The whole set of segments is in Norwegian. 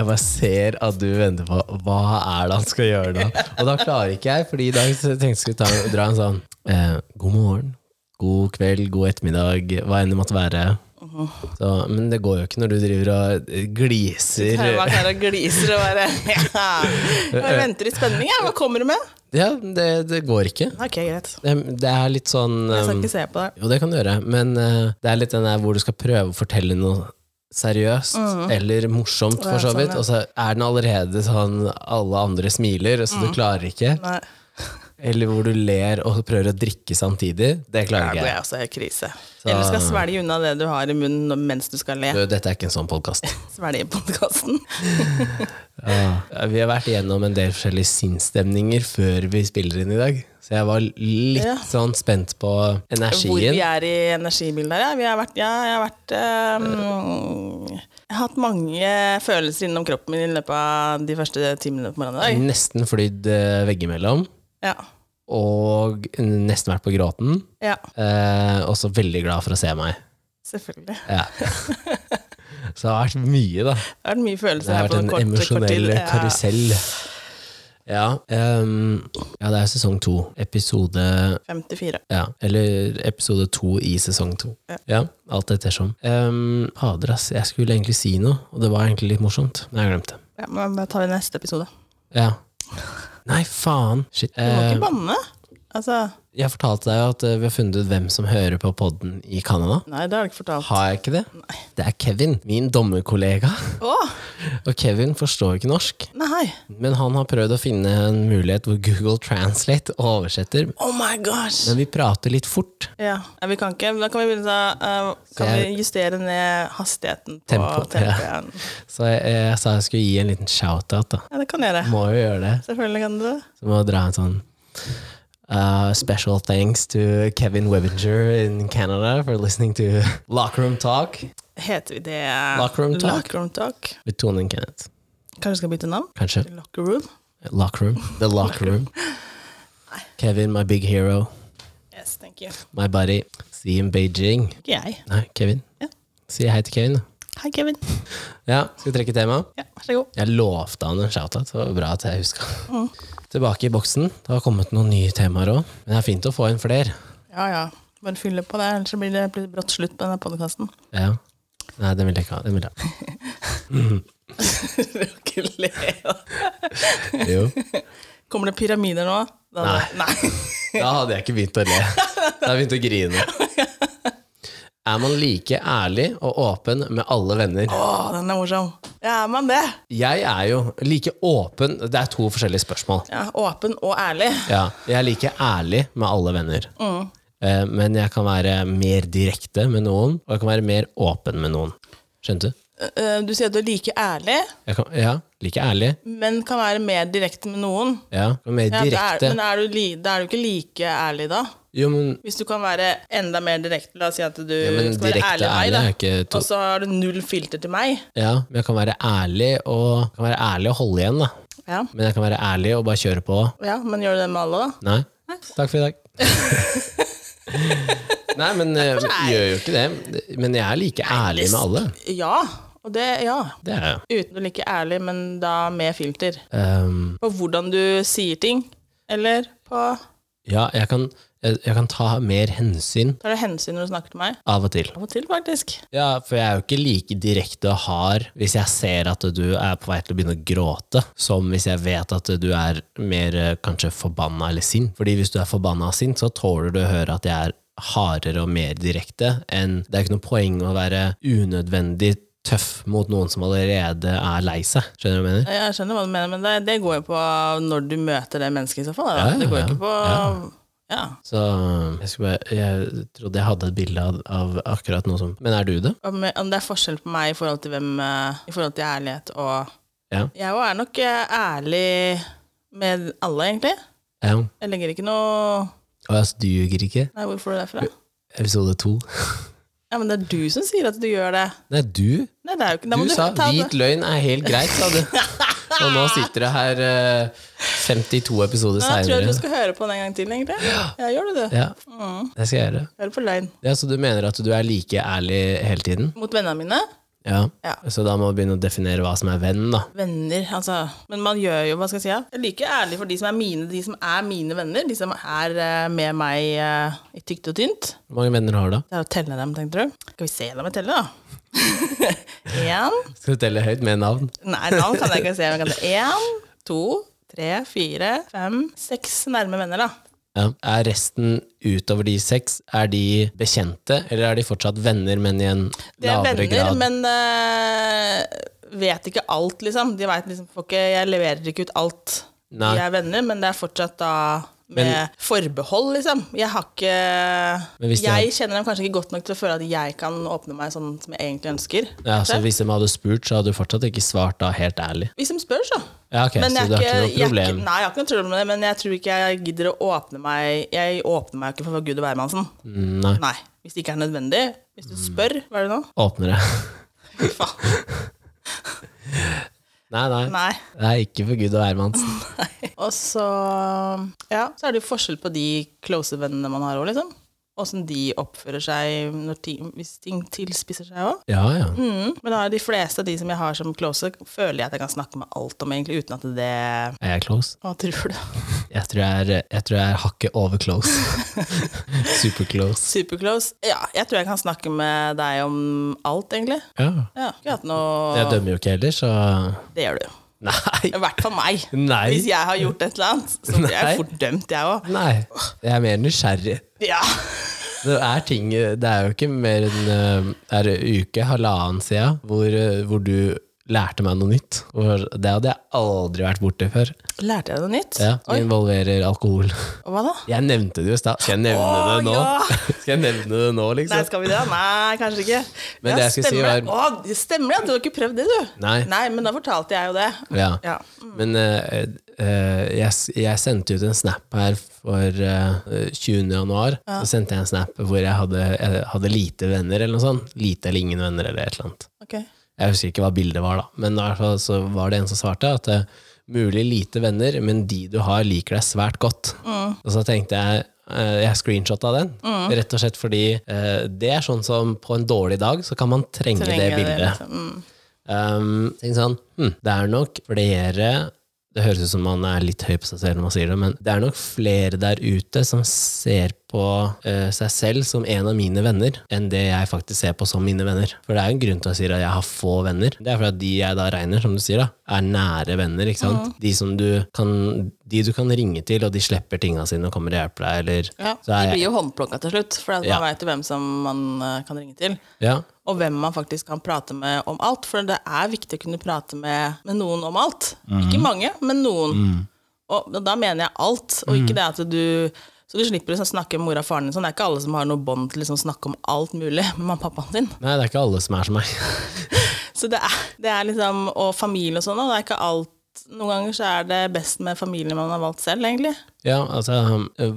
Jeg bare ser at du venter på hva er det han skal gjøre nå. Og da klarer ikke jeg, fordi i dag tenkte jeg skulle ta, dra en sånn eh, god morgen, god kveld, god ettermiddag, hva enn det måtte være. Så, men det går jo ikke når du driver og gliser. Her bare her og gliser og bare ja. Jeg venter i spenning, jeg. Hva kommer du med? Ja, det, det går ikke. Ok, greit. Det, det er litt sånn Jeg skal ikke se på det. Jo, det kan du gjøre, men uh, det er litt den der hvor du skal prøve å fortelle noe seriøst eller morsomt, for så sånn, vidt, og så er den allerede sånn alle andre smiler, så du klarer ikke. Nei, Eller hvor du ler og prøver å drikke samtidig. Det klarer ikke jeg. er også helt krise. Eller skal svelge unna det du har i munnen mens du skal le. Du, Dette er ikke en sånn podkast. Svelge ja. Vi har vært igjennom en del forskjellige sinnsstemninger før vi spiller inn i dag. Så jeg var litt Ja. sånn spent på energien. Hvor vi er i energibildet her, ja. Vært, ja, jeg har vært um, Jeg har hatt mange følelser innom kroppen min i løpet av de første timene på morgenen i dag. Nesten flydd eh, veggimellom. Ja. Og nesten vært på gråten. ja, Eh, også veldig glad for å se meg. selvfølgelig. Ja. Så det har vært mye, da. Det har vært mye følelser her på en kort, emosjonell karusell. Ja, Um, ja, det er sesong to. Episode 54. Ja, eller episode to i sesong to. Ja. Ja, alt ettersom. Um, Fader, ass. Jeg skulle egentlig si noe, og det var egentlig litt morsomt, men jeg glemte det. Ja, men da tar vi neste episode. Ja. Nei, faen! Shit. Du må Eh, ikke banne. Altså, jeg fortalte deg jo at eh, vi har funnet ut hvem som hører på podden i Canada. nei, det har jeg ikke fortalt. Har jeg ikke det? Det er Kevin, min dommerkollega. Å, Og Kevin forstår ikke norsk, nei. men han har prøvd å finne en mulighet hvor Google Translate oversetter. Oh my gosh. Men vi prater litt fort. Ja, ja, vi kan ikke. Da kan vi, begynne, å, uh, kan jeg- vi justere ned hastigheten på Tempo, tempoet. ja. Ja. Så jeg, jeg sa jeg skulle gi en liten shout-out. da. ja, det kan jeg gjøre. Må jo gjøre det. Selvfølgelig kan du det. Så må jeg dra en sånn uh, Special thanks to Kevin Webinger in Canada for listening to Locker Room Talk Heter vi det Locker Room Talk? Locker Room Talk? with Tone and Kenneth. Kanskje vi skal bytte navn? Kanskje. Locker Room? Locker Room. The Locker Room. Kevin, my big hero. Yes, thank you. My buddy. See you in Beijing. Ikke jeg. Nei, Kevin. Ja. Si hei til Kevin. Hei, Kevin. Ja, skal vi trekke tema? Ja, vær så god. Jeg lovte han en shoutout. Det var bra at jeg huska. Tilbake i boksen. Det har kommet noen nye temaer òg. Men det er fint å få inn flere. Ja, ja. Bare fylle på det, ellers blir det brått slutt på denne podkasten. Ja. Nei, den vil jeg ikke ha. Den vil jeg ha. Ikke le. Jo. Kommer det pyramider nå? Da, Nei. Nei. Da hadde jeg ikke begynt å le. Da hadde jeg begynt å grine. Er man like ærlig og åpen med alle venner? Å, den er morsom. Ja, er man det? Jeg er jo like åpen Det er to forskjellige spørsmål. Ja, Åpen og ærlig. Ja, jeg er like ærlig med alle venner. Eh, Men jeg kan være mer direkte med noen, og jeg kan være mer åpen med noen. Skjønte du? Eh, Du sier at du er like ærlig, Jeg kan, ja, like ærlig. men kan være mer direkte med noen. Ja, mer direkte. Ja, er, men er du, da er du ikke like ærlig, da? Jo, men Hvis du kan være enda mer direkte, la oss si at du ja, men skal være direkte ærlig med meg, da. og så har du null filter til meg. Ja, men jeg kan være ærlig og, kan være ærlig og holde igjen, da. Ja. Men jeg kan være ærlig og bare kjøre på. ja, men gjør du det med alle, da? Nei. Takk for i dag. Nei, men eh, jeg gjør jo ikke det. Men jeg er like ærlig med alle. Ja. Og det, ja. Det er jeg. Uten å like ærlig, men da med filter. Um, På hvordan du sier ting, eller på ja, jeg kan, jeg, jeg kan ta mer hensyn Tar du hensyn når du snakker til meg? av og til. Av og til, faktisk. Ja, for jeg er jo ikke like direkte og hard hvis jeg ser at du er på vei til å begynne å gråte, som hvis jeg vet at du er mer eh, kanskje forbanna eller sint. Fordi hvis du er forbanna og sint, så tåler du å høre at jeg er hardere og mer direkte enn Det er ikke noe poeng å være unødvendig tøff mot noen som allerede er lei seg. Skjønner du hva jeg mener? Jeg skjønner hva du mener, men det, det går jo på når du møter det mennesket i så fall. Ja, det går jo ja. ikke på Ja. ja. Så jeg, bare, jeg trodde jeg hadde et bilde av, av akkurat noe som Men er du det? Om, om det er forskjell på meg i forhold til hvem eh, I forhold til ærlighet og Ja. Jeg er nok eh, ærlig med alle, egentlig. ja. Jeg legger ikke noe Og du ljuger ikke? Nei, hvor får du det fra? Episode to. Ja, men det er du som sier at du gjør det. Nei, du Nei, det er jo ikke du, Du sa hvit løgn er helt greit, sa du. Og nå sitter det her uh, 52 episoder seinere. Jeg tror jeg du skal høre på den en gang til, egentlig. Ja, gjør du det? Ja, det skal jeg gjøre. Hør på løgn. Ja, Så du mener at du er like ærlig hele tiden? Mot vennene mine? Ja. Ja. Så da må vi begynne å definere hva som er venn, da. Venner, altså. Men man gjør jo, hva skal jeg si, ja. Jeg er like ærlig for de som er mine, de som er mine venner. De som er eh, med meg uh, i tykt og tynt. Hvor mange venner har du, da? Det er å telle dem, tenkte du. Skal vi se, dem jeg teller, da. Én Skal du telle høyt med navn? Nei, navn kan jeg ikke se. Én, to, tre, fire, fem, seks nærme venner, da. Ja. Er resten utover de seks, er de bekjente, eller er de fortsatt venner, men i en lavere grad? De er venner, grad? men uh, vet ikke alt, liksom. De vet liksom ikke, Jeg leverer ikke ut alt. Nei. De er venner, men det er fortsatt da med forbehold, liksom. Jeg har ikke Men Jeg kjenner dem kanskje ikke godt nok til å føle at jeg kan åpne meg sånn som jeg egentlig ønsker. Ja, så. Hvis de hadde spurt, så hadde du fortsatt ikke svart da helt ærlig. Hvis de spør, så. Ja, ok, Men Så jeg du har ikke noe problem? Jeg, nei, jeg har ikke noe problem med det, men jeg tror ikke jeg gidder å åpne meg Jeg åpner meg ikke for Gud og hvermannsen. Mm, Nei. Nei. Hvis det ikke er nødvendig. Hvis du spør, hva er det nå? Åpner det. Faen. Nei, nei. Nei. Er ikke for Gud og Nei Og så Ja, så er det jo forskjell på de close vennene man har òg, liksom. Åssen de oppfører seg når ti, hvis ting tilspisser seg òg. Ja, ja. Mm. Men da er de fleste av de som jeg har som close, føler jeg at jeg kan snakke med alt om, egentlig, uten at det Er jeg close? Hva tror du? Jeg tror jeg er, jeg tror jeg er hakket over close. Super close. Super close. Ja, jeg tror jeg kan snakke med deg om alt, egentlig. Ja. Ja, noe Jeg dømmer jo ikke heller, så Det gjør du jo. Nei! I hvert fall meg. Nei. Hvis jeg har gjort et eller annet, så blir jeg fort dømt, jeg òg. Nei. Jeg er mer nysgjerrig. Ja. Det er ting Det er jo ikke mer enn eh, er uke, halvannen siden, hvor, eh, hvor du lærte meg noe nytt. Og det hadde jeg aldri vært borti før. Lærte jeg noe nytt? Ja, Oi, Det involverer alkohol. og hva da? Jeg nevnte det jo i stad. Skal jeg nevne Åh, det nå? ja. Skal jeg nevne det nå, Nei, liksom? skal vi det? Nei, kanskje ikke. Men det jeg skulle si stemmer var- Å, det stemmer det, du har ikke prøvd det, du. Nei. men da fortalte jeg jo det. Ja. Ja. Men eh, eh, jeg, s- jeg sendte ut en snap her for eh, 20. januar. Så sendte jeg en snap hvor jeg hadde, jeg hadde lite venner, eller noe sånt. Lite eller ingen venner, eller et eller annet. Ok. Jeg husker ikke hva bildet var, da. Men i fall så var det en som svarte at eh, mulig lite venner, men de du har, liker deg svært godt. Og så tenkte jeg eh, jeg screenshotta den, rett og slett fordi eh, det er sånn som på en dårlig dag så kan man trenge, Trenger det bildet. liksom. Mm. Um, sånn, hm, det er nok flere Det høres ut som man er litt høy på seg selv når man sier det, men det er nok flere der ute som ser på uh, seg selv som en av mine venner, enn det jeg faktisk ser på som mine venner. For det er jo en grunn til at jeg sier at jeg har få venner. Det er fordi at de jeg da regner, som du sier, da, er nære venner. ikke sant? De som du kan de du kan ringe til, og de slipper tinga sine og kommer og hjelper deg, eller Ja, De blir jo håndplukka til slutt, for da Ja. veit jo hvem som man eh, kan ringe til. Ja, Og hvem man faktisk kan prate med om alt. For det er viktig å kunne prate med, med noen om alt. Ikke mange, men noen. Og da mener jeg alt, og ikke det at du Så du slipper å snakke med mora og faren din sånn. Det er ikke alle som har noe bånd til å liksom snakke om alt mulig med mamma og pappaen sin. Nei, det er ikke alle som er som meg. Så det er, det er liksom Og familie og sånn, og det er ikke alt Noen ganger så er det best med familien man har valgt selv, egentlig. Ja, altså,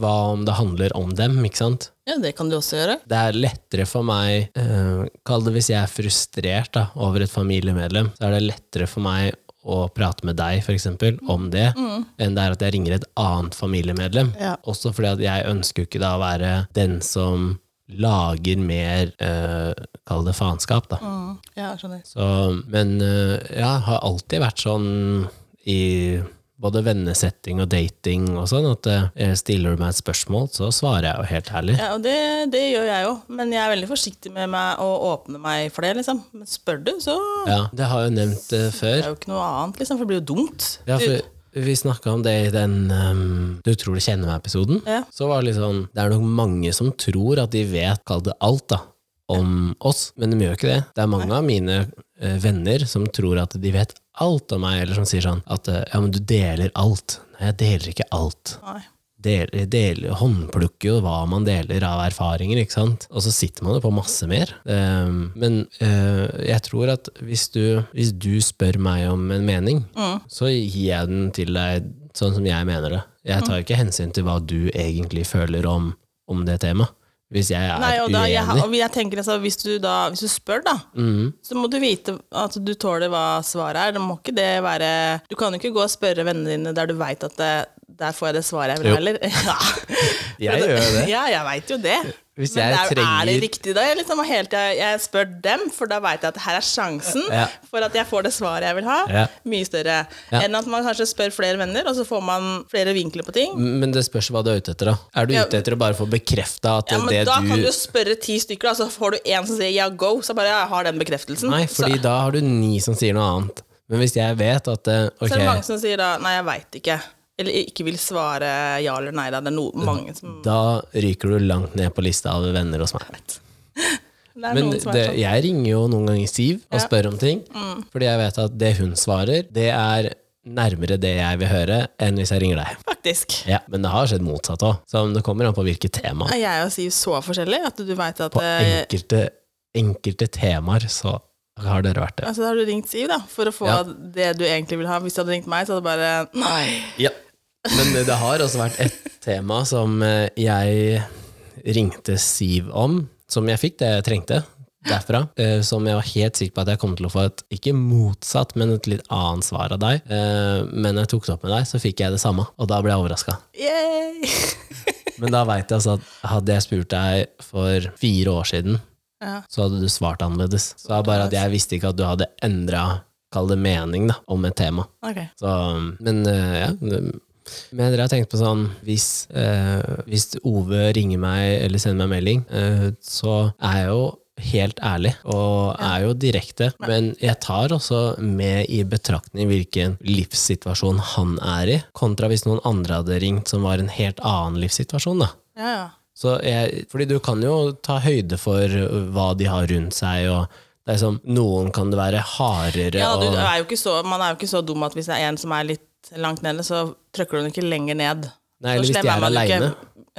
hva om det handler om dem, ikke sant? Ja, det kan du også gjøre. Det er lettere for meg eh, Kall det hvis jeg er frustrert da, over et familiemedlem, så er det lettere for meg å prate med deg for eksempel, om det, enn det er at jeg ringer et annet familiemedlem. Ja. Også fordi at jeg ønsker jo ikke da å være den som lager mer eh, Kall det faenskap, da. Mm, ja, skjønner. Så, men eh, jeg har alltid vært sånn i både vennesetting og dating og sånn, at eh, stiller du meg et spørsmål, så svarer jeg jo helt ærlig. Ja, og det, det gjør jeg jo, men jeg er veldig forsiktig med meg å åpne meg for det, liksom. Men spør du, så Ja, det har jeg jo nevnt det det er jo ikke noe annet, liksom, for det blir jo dumt. Ja, for vi snakka om det i den um, Du tror du kjenner meg-episoden. Ja. Så var det litt sånn Det er nok mange som tror at de vet, kall det alt, da, om oss, men de gjør ikke det. Det er mange av mine eh, venner som tror at de vet alt om meg, eller som sier sånn at eh, ja, men du deler alt. Nei, jeg deler ikke alt. Nei. Deler, håndplukker jo hva man deler av erfaringer, ikke sant? Og så sitter man jo på masse mer. Um, men uh, jeg tror at hvis du, hvis du spør meg om en mening, så gir jeg den til deg sånn som jeg mener det. Jeg tar ikke hensyn til hva du egentlig føler om, om det temaet. Hvis jeg er Nei, da, jeg, og jeg tenker altså, hvis du, da, hvis du spør, da, mm. så må du vite at du tåler hva svaret er. Det må ikke det være Du kan jo ikke gå og spørre vennene dine der du veit at det, der får jeg det svaret jeg vil ha, Jo. Ja. Jeg gjør det. Ja, jeg veit jo det. Hvis Men jeg er, er det riktig da? Jeg, liksom, helt, til jeg, jeg spør dem, for da veit jeg at her er sjansen Ja. for at jeg får det svaret jeg vil ha, Ja. mye større Ja. enn at man kanskje spør flere venner, og så får man flere vinkler på ting. Men det spørs hva du er ute etter, da. Er du ute etter å bare få bekrefta at Ja, men det da du kan du spørre ti stykker, da, så får du én som sier ja, go, så bare jeg har den bekreftelsen. Nei, fordi så, da har du ni som sier noe annet. Men hvis jeg vet at okay, så er det mange som sier da nei, jeg veit ikke. Eller ikke vil svare ja eller nei. Da. Det er no, mange som da ryker du langt ned på lista av venner hos meg. Er Men det, er sånn. jeg ringer jo noen ganger Siv og Ja. Mm. spør om ting, fordi jeg vet at det hun svarer, det er nærmere det jeg vil høre, enn hvis jeg ringer deg. Faktisk. Ja, Men det har skjedd motsatt òg, så det kommer an på hvilket tema. Er jeg og Siv så forskjellig at du veit at På eh, enkelte, enkelte temaer så har dere vært det. Altså, da har du ringt Siv, da, for å få Ja. det du egentlig vil ha. Hvis du hadde ringt meg, så hadde det bare Nei. Ja. Men det har også vært et tema som eh, jeg ringte Siv om, som jeg fikk det jeg trengte derfra. eh, Som jeg var helt sikker på at jeg kom til å få et ikke motsatt, men et litt annet svar av deg. Eh, Men jeg tok det opp med deg, så fikk jeg det samme, og da ble jeg overraska. Men da veit jeg altså at hadde jeg spurt deg for fire år siden, Ja. så hadde du svart annerledes. Så det er bare at jeg visste ikke at du hadde endra, kall det mening, da, om et tema. Okay. Så, men eh, ja det- Men dere har tenkt på sånn hvis, eh, hvis Ove ringer meg eller sender meg melding, eh, så er jeg jo helt ærlig og er jo direkte. Men jeg tar også med i betraktning hvilken livssituasjon han er i, kontra hvis noen andre hadde ringt som var en helt annen livssituasjon. da. Ja, ja. Så jeg, fordi du kan jo ta høyde for hva de har rundt seg, og det er som, noen kan det være hardere ja du er så, man er jo ikke så dum at hvis det er en som er litt langt nede, så trykker du den ikke lenger ned. Nei, eller hvis de er aleine.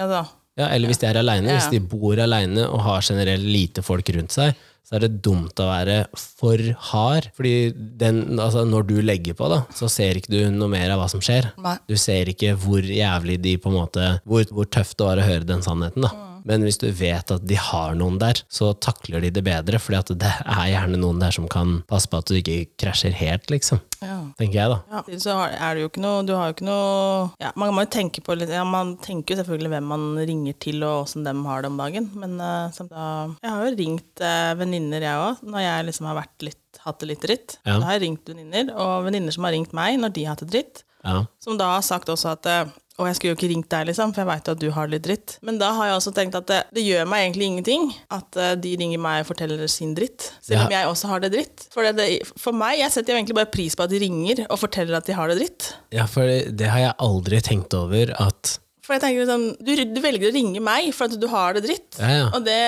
Ja. Ja, eller hvis de er aleine. Ja. Hvis de bor aleine og har generelt lite folk rundt seg, så er det dumt å være for hard. Fordi den, altså når du legger på, da, så ser ikke du noe mer av hva som skjer. Nei. Du ser ikke hvor jævlig de på en måte Hvor, hvor tøft det var å høre den sannheten. da. Mm. Men hvis du vet at de har noen der, så takler de det bedre. Fordi det er gjerne noen der som kan passe på at du ikke krasjer helt, liksom. Ja. Tenker jeg, da. Ja, så er det jo ikke noe Du har jo ikke noe ja, Man må jo tenke på litt ja, Man tenker jo selvfølgelig hvem man ringer til, og åssen dem har det om dagen. Men uh, da, jeg har jo ringt uh, venninner, jeg òg, når jeg liksom har vært litt, hatt det litt dritt. Da har jeg ringt venninner, og venninner som har ringt meg når de har hatt det dritt. Ja. Som da har sagt også at eh, Å, jeg skulle jo ikke ringt deg, liksom, for jeg veit at du har det litt dritt. Men da har jeg også tenkt at det, det gjør meg egentlig ingenting at eh, de ringer meg og forteller sin dritt. Selv om jeg også har det dritt. For, det, for meg, jeg setter jo egentlig bare pris på at de ringer og forteller at de har det dritt. ja, for det har jeg aldri tenkt over at For jeg tenker liksom, du, du velger å ringe meg for at du har det dritt. Ja, ja. Og det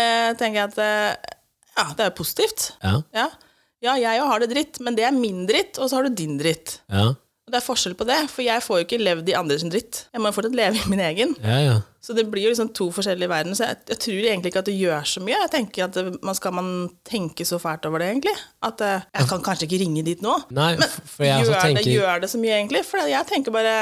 tenker jeg at eh, Ja, det er jo positivt. Ja. Ja. ja, jeg òg har det dritt, men det er min dritt, og så har du din dritt. Ja. Og det er forskjell på det, for jeg får jo ikke levd i andres dritt. Jeg må jo fortsatt leve i min egen. Ja, ja. Så det blir jo liksom to forskjellige verdener. Så jeg, jeg tror egentlig ikke at det gjør så mye. Jeg tenker at det, man Skal man tenke så fælt over det, egentlig? At eh, jeg kan kanskje ikke ringe dit nå. Nei, Men for jeg også gjør, tenker det, gjør det så mye, egentlig? For jeg tenker bare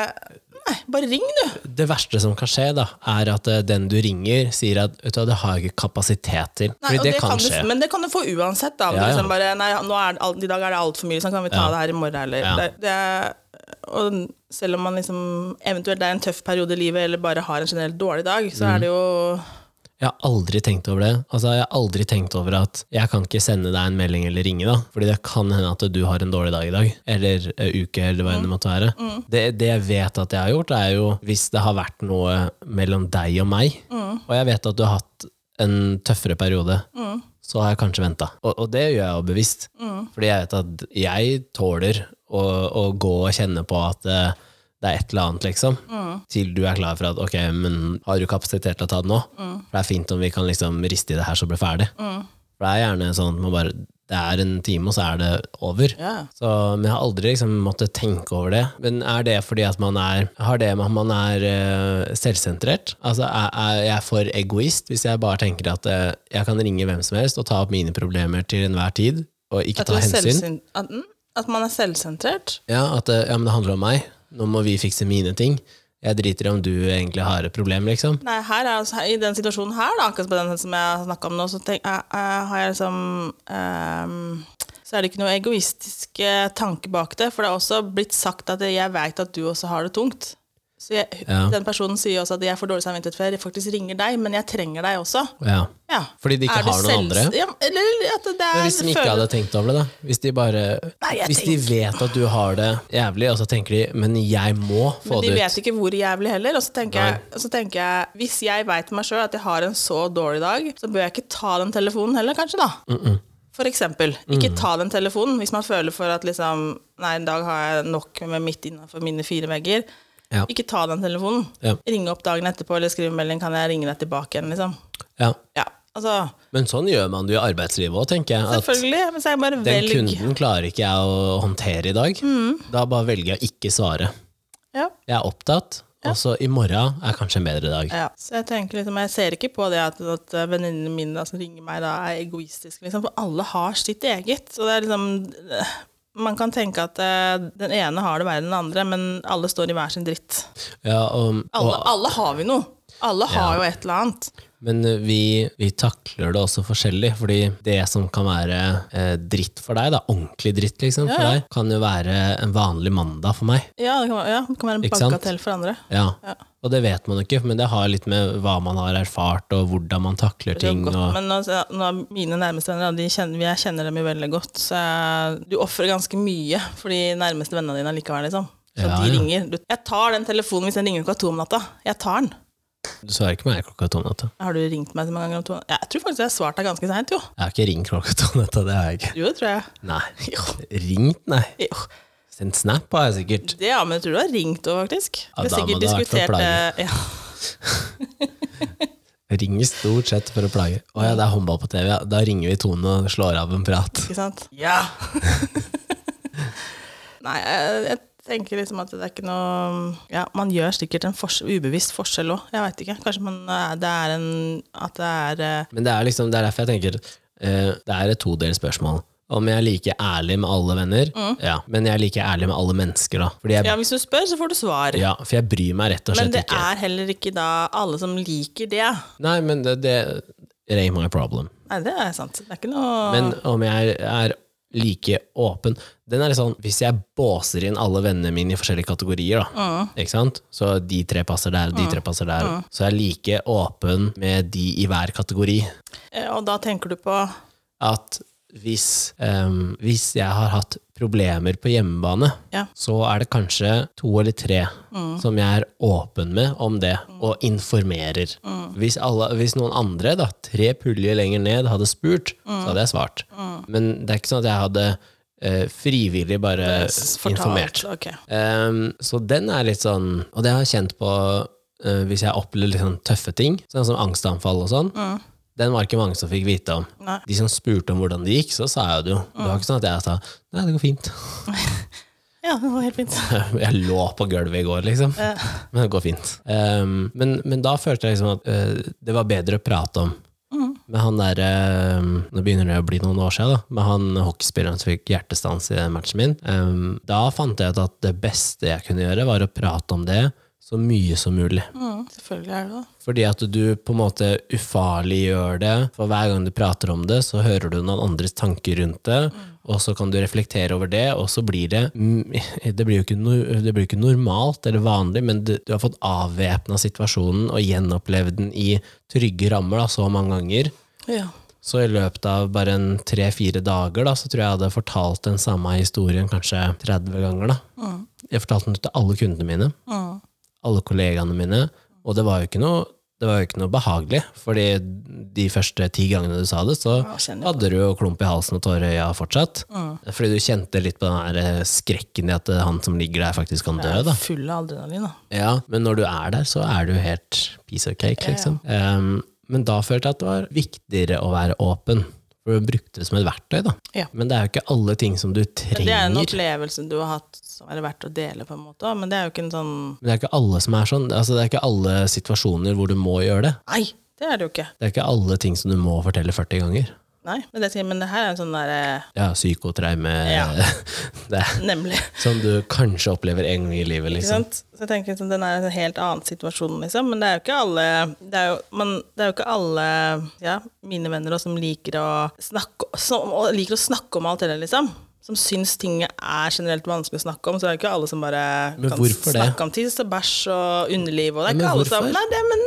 Nei, bare ring, du. Det verste som kan skje, da, er at eh, den du ringer, sier at vet du, det har jeg ikke kapasitet til. Nei, og det, kan du, skje. men det kan du få uansett. da. Ja, du ja. liksom bare, nei, er det alt, I dag er det altfor mye, så kan vi ta Ja. det her i morgen. Eller, det, det og selv om man liksom eventuelt er en tøff periode i livet, eller bare har en generelt dårlig dag, så Mm. er det jo Jeg har aldri tenkt over det. Altså, jeg har aldri tenkt over at jeg kan ikke sende deg en melding eller ringe, da. Fordi det kan hende at du har en dårlig dag i dag. Eller eh, uke, eller hva enn det måtte være. Det, det jeg vet at jeg har gjort, er jo hvis det har vært noe mellom deg og meg, og jeg vet at du har hatt en tøffere periode, så har jeg kanskje venta. Og, og det gjør jeg jo bevisst. Fordi jeg vet at jeg tåler å, å gå og kjenne på at eh, det er et eller annet, liksom. Til du er klar for at ok, men har du kapasitet til å ta det nå? For det er fint om vi kan liksom riste i det her så blir ferdig. For det er gjerne sånn at man bare Det er en time, og så er det over. Yeah. Så, men jeg har aldri liksom måttet tenke over det. Men er det fordi at man er Har det med at man er uh, selvsentrert? Altså er, er jeg for egoist hvis jeg bare tenker at uh, jeg kan ringe hvem som helst og ta opp mine problemer til enhver tid, og ikke At, ta hensyn? at, mm, at man er selvsentrert. Ja, at uh, ja, men det handler om meg. Nå må vi fikse mine ting. Jeg driter i om du egentlig har et problem, liksom. Nei, her er, altså, I den situasjonen her, da, akkurat på den som jeg har snakka om nå, så tenk, jeg, jeg, har jeg liksom um, Så er det ikke noe egoistisk eh, tanke bak det. For det er også blitt sagt at jeg veit at du også har det tungt. Så jeg, Ja. den personen sier også at jeg får dårlig samvittighet for jeg faktisk ringer deg, men jeg trenger deg også. Ja. Ja. Fordi de ikke Er har noen andre? Ja, eller at det er Men hvis de ikke føler- hadde tenkt over det, da? Hvis de bare Nei, Hvis tenker... de vet at du har det jævlig, og så tenker de 'men jeg må få Men de det vet ikke hvor jævlig heller. Og så tenker, jeg, og så tenker jeg, hvis jeg veit meg sjøl at jeg har en så dårlig dag, så bør jeg ikke ta den telefonen heller, kanskje, da. For eksempel. Ikke Mm. ta den telefonen hvis man føler for at liksom Nei, en dag har jeg nok med midt innenfor mine fire vegger. Ja. Ikke ta den telefonen. Ja. Ringe opp dagen etterpå eller skrive melding 'kan jeg ringe deg tilbake igjen', liksom. Ja. Ja, altså Men sånn gjør man det i arbeidslivet òg, tenker jeg. Selvfølgelig. Men så er jeg bare den kunden klarer ikke jeg å håndtere i dag. Mm. Da bare velger jeg å ikke svare. Ja. Jeg er opptatt, og så i morgen er kanskje en bedre dag. Ja, så jeg tenker liksom, jeg ser ikke på det at, at venninnene mine da, som ringer meg, da, er egoistiske. Liksom, for alle har sitt eget. Så det er liksom Man kan tenke at eh, den ene har det verre enn den andre, men alle står i hver sin dritt. Ja, og, Alle, alle har vi noe. Alle har jo et eller annet. Men vi, vi takler det også forskjellig, fordi det som kan være eh, dritt for deg, da, ordentlig dritt liksom, for Ja, ja. deg, kan jo være en vanlig mandag for meg. Ja, det kan, ja, det kan være en bagatell for andre. Ja. Ja. Og det vet man jo ikke, men det har litt med hva man har erfart, og hvordan man takler er ting. godt, Og, men nå, mine nærmeste venner, de kjenner, jeg kjenner dem jo veldig godt. Så jeg, du ofrer ganske mye for de nærmeste vennene dine likevel, liksom. Så de ringer. Du, jeg tar den telefonen hvis den ringer klokka to om natta. Jeg tar den. Du svarer ikke meg klokka to om natta. Har du ringt meg så mange ganger om to Jeg tror faktisk jeg har svart deg ganske seint, jo. Jeg har ikke ringt klokka to om natta, det har jeg ikke. Jo, det tror jeg. Nei. Jo. Ringt, nei. jo. Sendt snap har jeg sikkert. Det, ja, men jeg tror du har ringt òg, faktisk. Ja, da må det ha vært for å plage. det. Ja. Ringer stort sett for å plage. Å ja, det er håndball på TV, ja. Da ringer vi Tone og slår av en prat. Ikke sant? Ja! Nei, jeg, jeg tenker liksom at det er ikke noe Ja, man gjør sikkert en fors ubevisst forskjell òg. Jeg veit ikke. Kanskje man, er- det er en At det er eh, Men det er liksom, det er derfor jeg tenker uh, Det er et todelt spørsmål. Om jeg er like ærlig med alle venner, ja. Men jeg er like ærlig med alle mennesker, da. Fordi jeg, Ja, hvis du spør, så får du svar. ja, for jeg bryr meg rett og slett ikke. Men det ikke. er heller ikke da alle som liker det. Nei, men det, det it ain't my problem. Nei, det er sant. Det er ikke noe Men om jeg er like åpen. Den er litt sånn, Hvis jeg båser inn alle vennene mine i forskjellige kategorier, da, ikke sant? så de tre passer der, og de tre passer der, så er jeg like åpen med de i hver kategori. Eh, Og da tenker du på At hvis, um, hvis jeg har hatt problemer på hjemmebane, Ja. så er det kanskje to eller tre som jeg er åpen med om det, og informerer. Hvis, alle, hvis noen andre, da, tre puljer lenger ned, hadde spurt, så hadde jeg svart. Men det er ikke sånn at jeg hadde eh, frivillig bare fortalt. informert. Okay. Um, så den er litt sånn Og det har jeg kjent på uh, hvis jeg opplever sånn tøffe ting, sånn som angstanfall og sånn. Den var ikke mange som fikk vite om. Nei. De som spurte om hvordan det gikk, så sa jeg det jo. Det var ikke sånn at jeg sa nei, det går fint. Ja, det var helt fint. Jeg lå på gulvet i går, liksom. Men det går fint. Um, men, men da følte jeg liksom at uh, det var bedre å prate om. Med han der eh, Nå begynner det å bli noen år siden, da. Med han hockeyspilleren som fikk hjertestans i matchen min. Ehm, da fant jeg ut at det beste jeg kunne gjøre, var å prate om det så mye som mulig. Mm, selvfølgelig er det det. Fordi at du på en måte ufarliggjør det. For hver gang du prater om det, så hører du noen andres tanker rundt det. Og så kan du reflektere over det, og så blir det mm, Det blir jo ikke, det blir ikke normalt eller vanlig, men du, du har fått avvæpna situasjonen og gjenopplevd den i trygge rammer da, så mange ganger. Ja. Så i løpet av bare en tre-fire dager da, så tror jeg jeg hadde fortalt den samme historien kanskje 30 ganger. da. Jeg fortalte den til alle kundene mine Mm. Alle kollegaene mine, og det var jo ikke noe, det var jo ikke noe behagelig, fordi de første ti gangene du sa det, så Ja, hadde du jo klump i halsen og tårer i øya fortsatt. Fordi du kjente litt på den eh, skrekken i at han som ligger der, faktisk kan dø. da. Full av adrenalin, da. Ja, Men når du er der, så er du helt piece of cake, liksom. Um, men da følte jeg at det var viktigere å være åpen. For du brukte det som et verktøy, da. Ja. Men det er jo ikke alle ting som du Men det er en opplevelse du har hatt som er verdt å dele, på en måte. Men det er jo ikke en sånn Men det er ikke alle som er sånn. Altså, det er ikke alle situasjoner hvor du må gjøre det. Nei, det er det jo ikke. Det er ikke alle ting som du må fortelle 40 ganger. Nei, men det, men det her er en sånn derre Ja, psykotraume Ja. Nemlig. Som du kanskje opplever en gang i livet, Ikke liksom. sant? Så jeg tenker liksom, Den er en helt annen situasjon, liksom. Men det er jo ikke alle Det er jo, man, det er jo ikke alle ja, mine venner også, som liker å snakke som, liker å snakke om alt det der, liksom. som syns ting er generelt vanskelig å snakke om, så det er jo ikke alle som bare Men kan snakke det? om tiss og bæsj og underliv. Og det er Men ikke alle som? Nei, det, men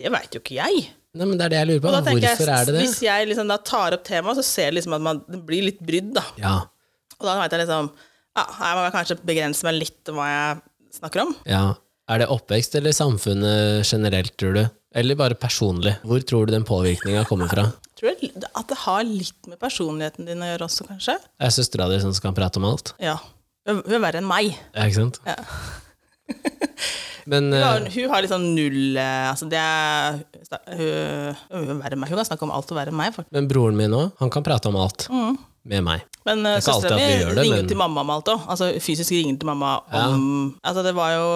det veit jo ikke jeg. Nei, men det er det jeg lurer på. Hvorfor jeg, er det det? Hvis jeg liksom tar opp temaet, så ser jeg liksom at man blir litt brydd, da. Ja, Og da veit jeg liksom Ja, her må jeg kanskje begrense meg litt om hva jeg snakker om. ja. Er det oppvekst eller samfunnet generelt, tror du? Eller bare personlig? Hvor tror du den påvirkninga kommer fra? Tror jeg at det har litt med personligheten din å gjøre også, kanskje. Er søstera di sånn som kan prate om alt? Ja. Hun er verre enn meg. Ja, ikke sant? Ja. Men Hun har, eh, hun har liksom null eh, Altså, det er Hun, hun er verre meg. Hun kan snakke om alt og verre enn meg, faktisk. Men broren min òg, han kan prate om alt. Mm. Med meg. Men uh, er søstera mi ringer men- til mamma om alt òg. Altså fysisk ringer til mamma om Altså, det var jo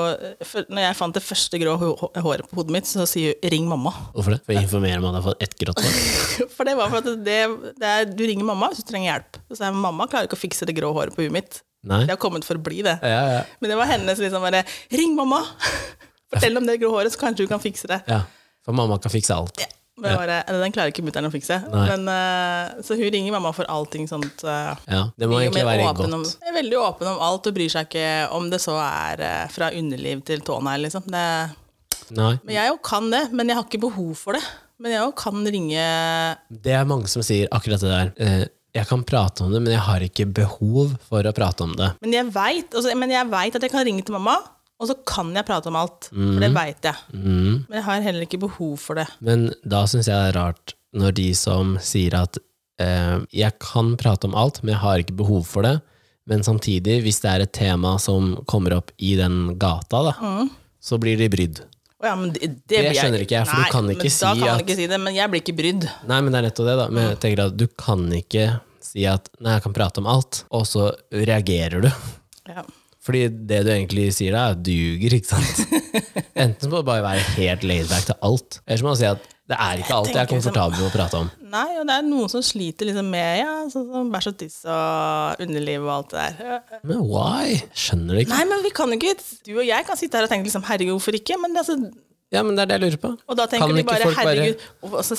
for, Når jeg fant det første grå håret på hodet mitt, så sier hun 'ring mamma'. Hvorfor det? For å informere om at jeg har fått ett grått hår? For det var for at det, det er, du ringer mamma hvis du trenger hjelp. Så jeg mamma klarer ikke å fikse det grå håret på huet mitt. Nei? Det har kommet for å bli det. Ja, ja. Men det var hennes liksom bare 'ring mamma'! Fortell om det grå håret, så kanskje hun kan fikse det. ja. For mamma kan fikse alt. Men det bare, den klarer ikke mutter'n å fikse. Men, uh, så hun ringer mamma for allting sånt. Uh, Ja, Det må egentlig være godt. Om, er veldig åpen om alt og bryr seg ikke om det så er uh, fra underliv til tånegl, liksom. Det, Nei. men jeg jo kan det, men jeg har ikke behov for det. Men jeg jo kan ringe Det er mange som sier akkurat det der. Jeg kan prate om det, men jeg har ikke behov for å prate om det. Men jeg veit altså, vet at jeg kan ringe til mamma, og så kan jeg prate om alt. For det veit jeg. Mm. Men jeg har heller ikke behov for det. Men da syns jeg det er rart når de som sier at eh, jeg kan prate om alt, men jeg har ikke behov for det. Men samtidig, hvis det er et tema som kommer opp i den gata, da, Mm. så blir de brydd. Ja, men det, det, Det jeg- skjønner ikke jeg, for du Nei, kan ikke si Da kan man at- ikke si det, men jeg blir ikke brydd. Nei, men det er nettopp det, da. Men jeg tenker at du kan ikke si at nei, jeg kan prate om alt, og så reagerer du. Ja. Fordi det du egentlig sier da, er du ljuger, ikke sant? Enten så må du bare være helt laidback til alt, eller så må du si at det er ikke alt jeg er liksom- komfortabel med å prate om. Nei, og det er noen som sliter liksom med ja, sånn som bæsj og tiss og underliv og alt det der. Men why? Skjønner du ikke? Nei, men vi kan ikke Du og jeg kan sitte her og tenke liksom herregud, hvorfor ikke? Men det, altså, Ja, men det er det jeg lurer på. og da tenker Kan de bare folk bare- herregud og så,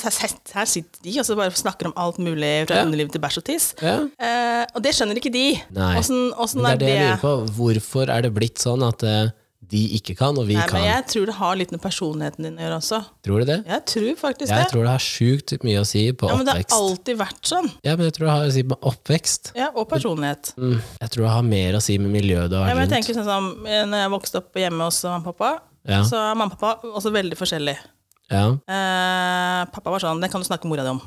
her, sitter de og så bare snakker om alt mulig fra Ja. underliv til bæsj og tiss. Ja. Eh, og det skjønner ikke de. Nei. Åssen åssen Men det er det det? jeg lurer på. Hvorfor er det blitt sånn at eh, de ikke kan, og vi Nei, kan? men jeg tror det har litt med personligheten din å gjøre også. Tror du det? Jeg tror faktisk Jeg det. tror det har sjukt mye å si på Ja, men det har alltid vært sånn. Ja, men jeg tror det har å si på oppvekst. Ja, og personlighet. Mm. Jeg tror det har mer å si med miljøet du har Ja, men jeg rundt. tenker sånn som eh, Når jeg vokste opp hjemme hos mamma og pappa, Ja. så er mamma og pappa også veldig forskjellig. Ja, Eh, pappa var sånn Det kan du snakke med mora di om.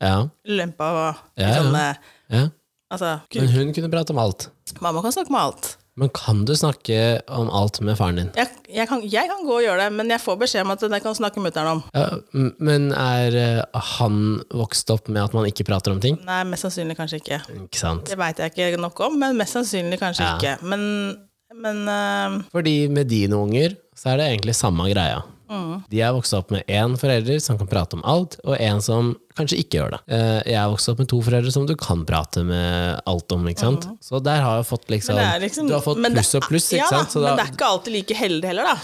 ja, Lempa og Ja, sånn ja. eh, ja. Altså, Men hun kunne prate om alt. mamma kan snakke om alt. Men kan du snakke om alt med faren din? Jeg, jeg, kan, jeg kan gå og gjøre det, men jeg får beskjed om at jeg kan snakke mutter'n om. Ja, men er eh, han vokst opp med at man ikke prater om ting? Nei, mest sannsynlig kanskje ikke. Ikke sant? Det veit jeg ikke nok om, men mest sannsynlig kanskje Ja. ikke. Men, men uh... Fordi med dine unger så er det egentlig samme greia. Mm. De er vokst opp med én forelder som kan prate om alt, og en som kanskje ikke gjør det. Eh, Jeg er vokst opp med to foreldre som du kan prate med alt om, ikke sant? Så der har jeg fått liksom, Mm. liksom Du har fått pluss og pluss, ikke ja, sant? Så men da, det er ikke alltid like heldig heller, da.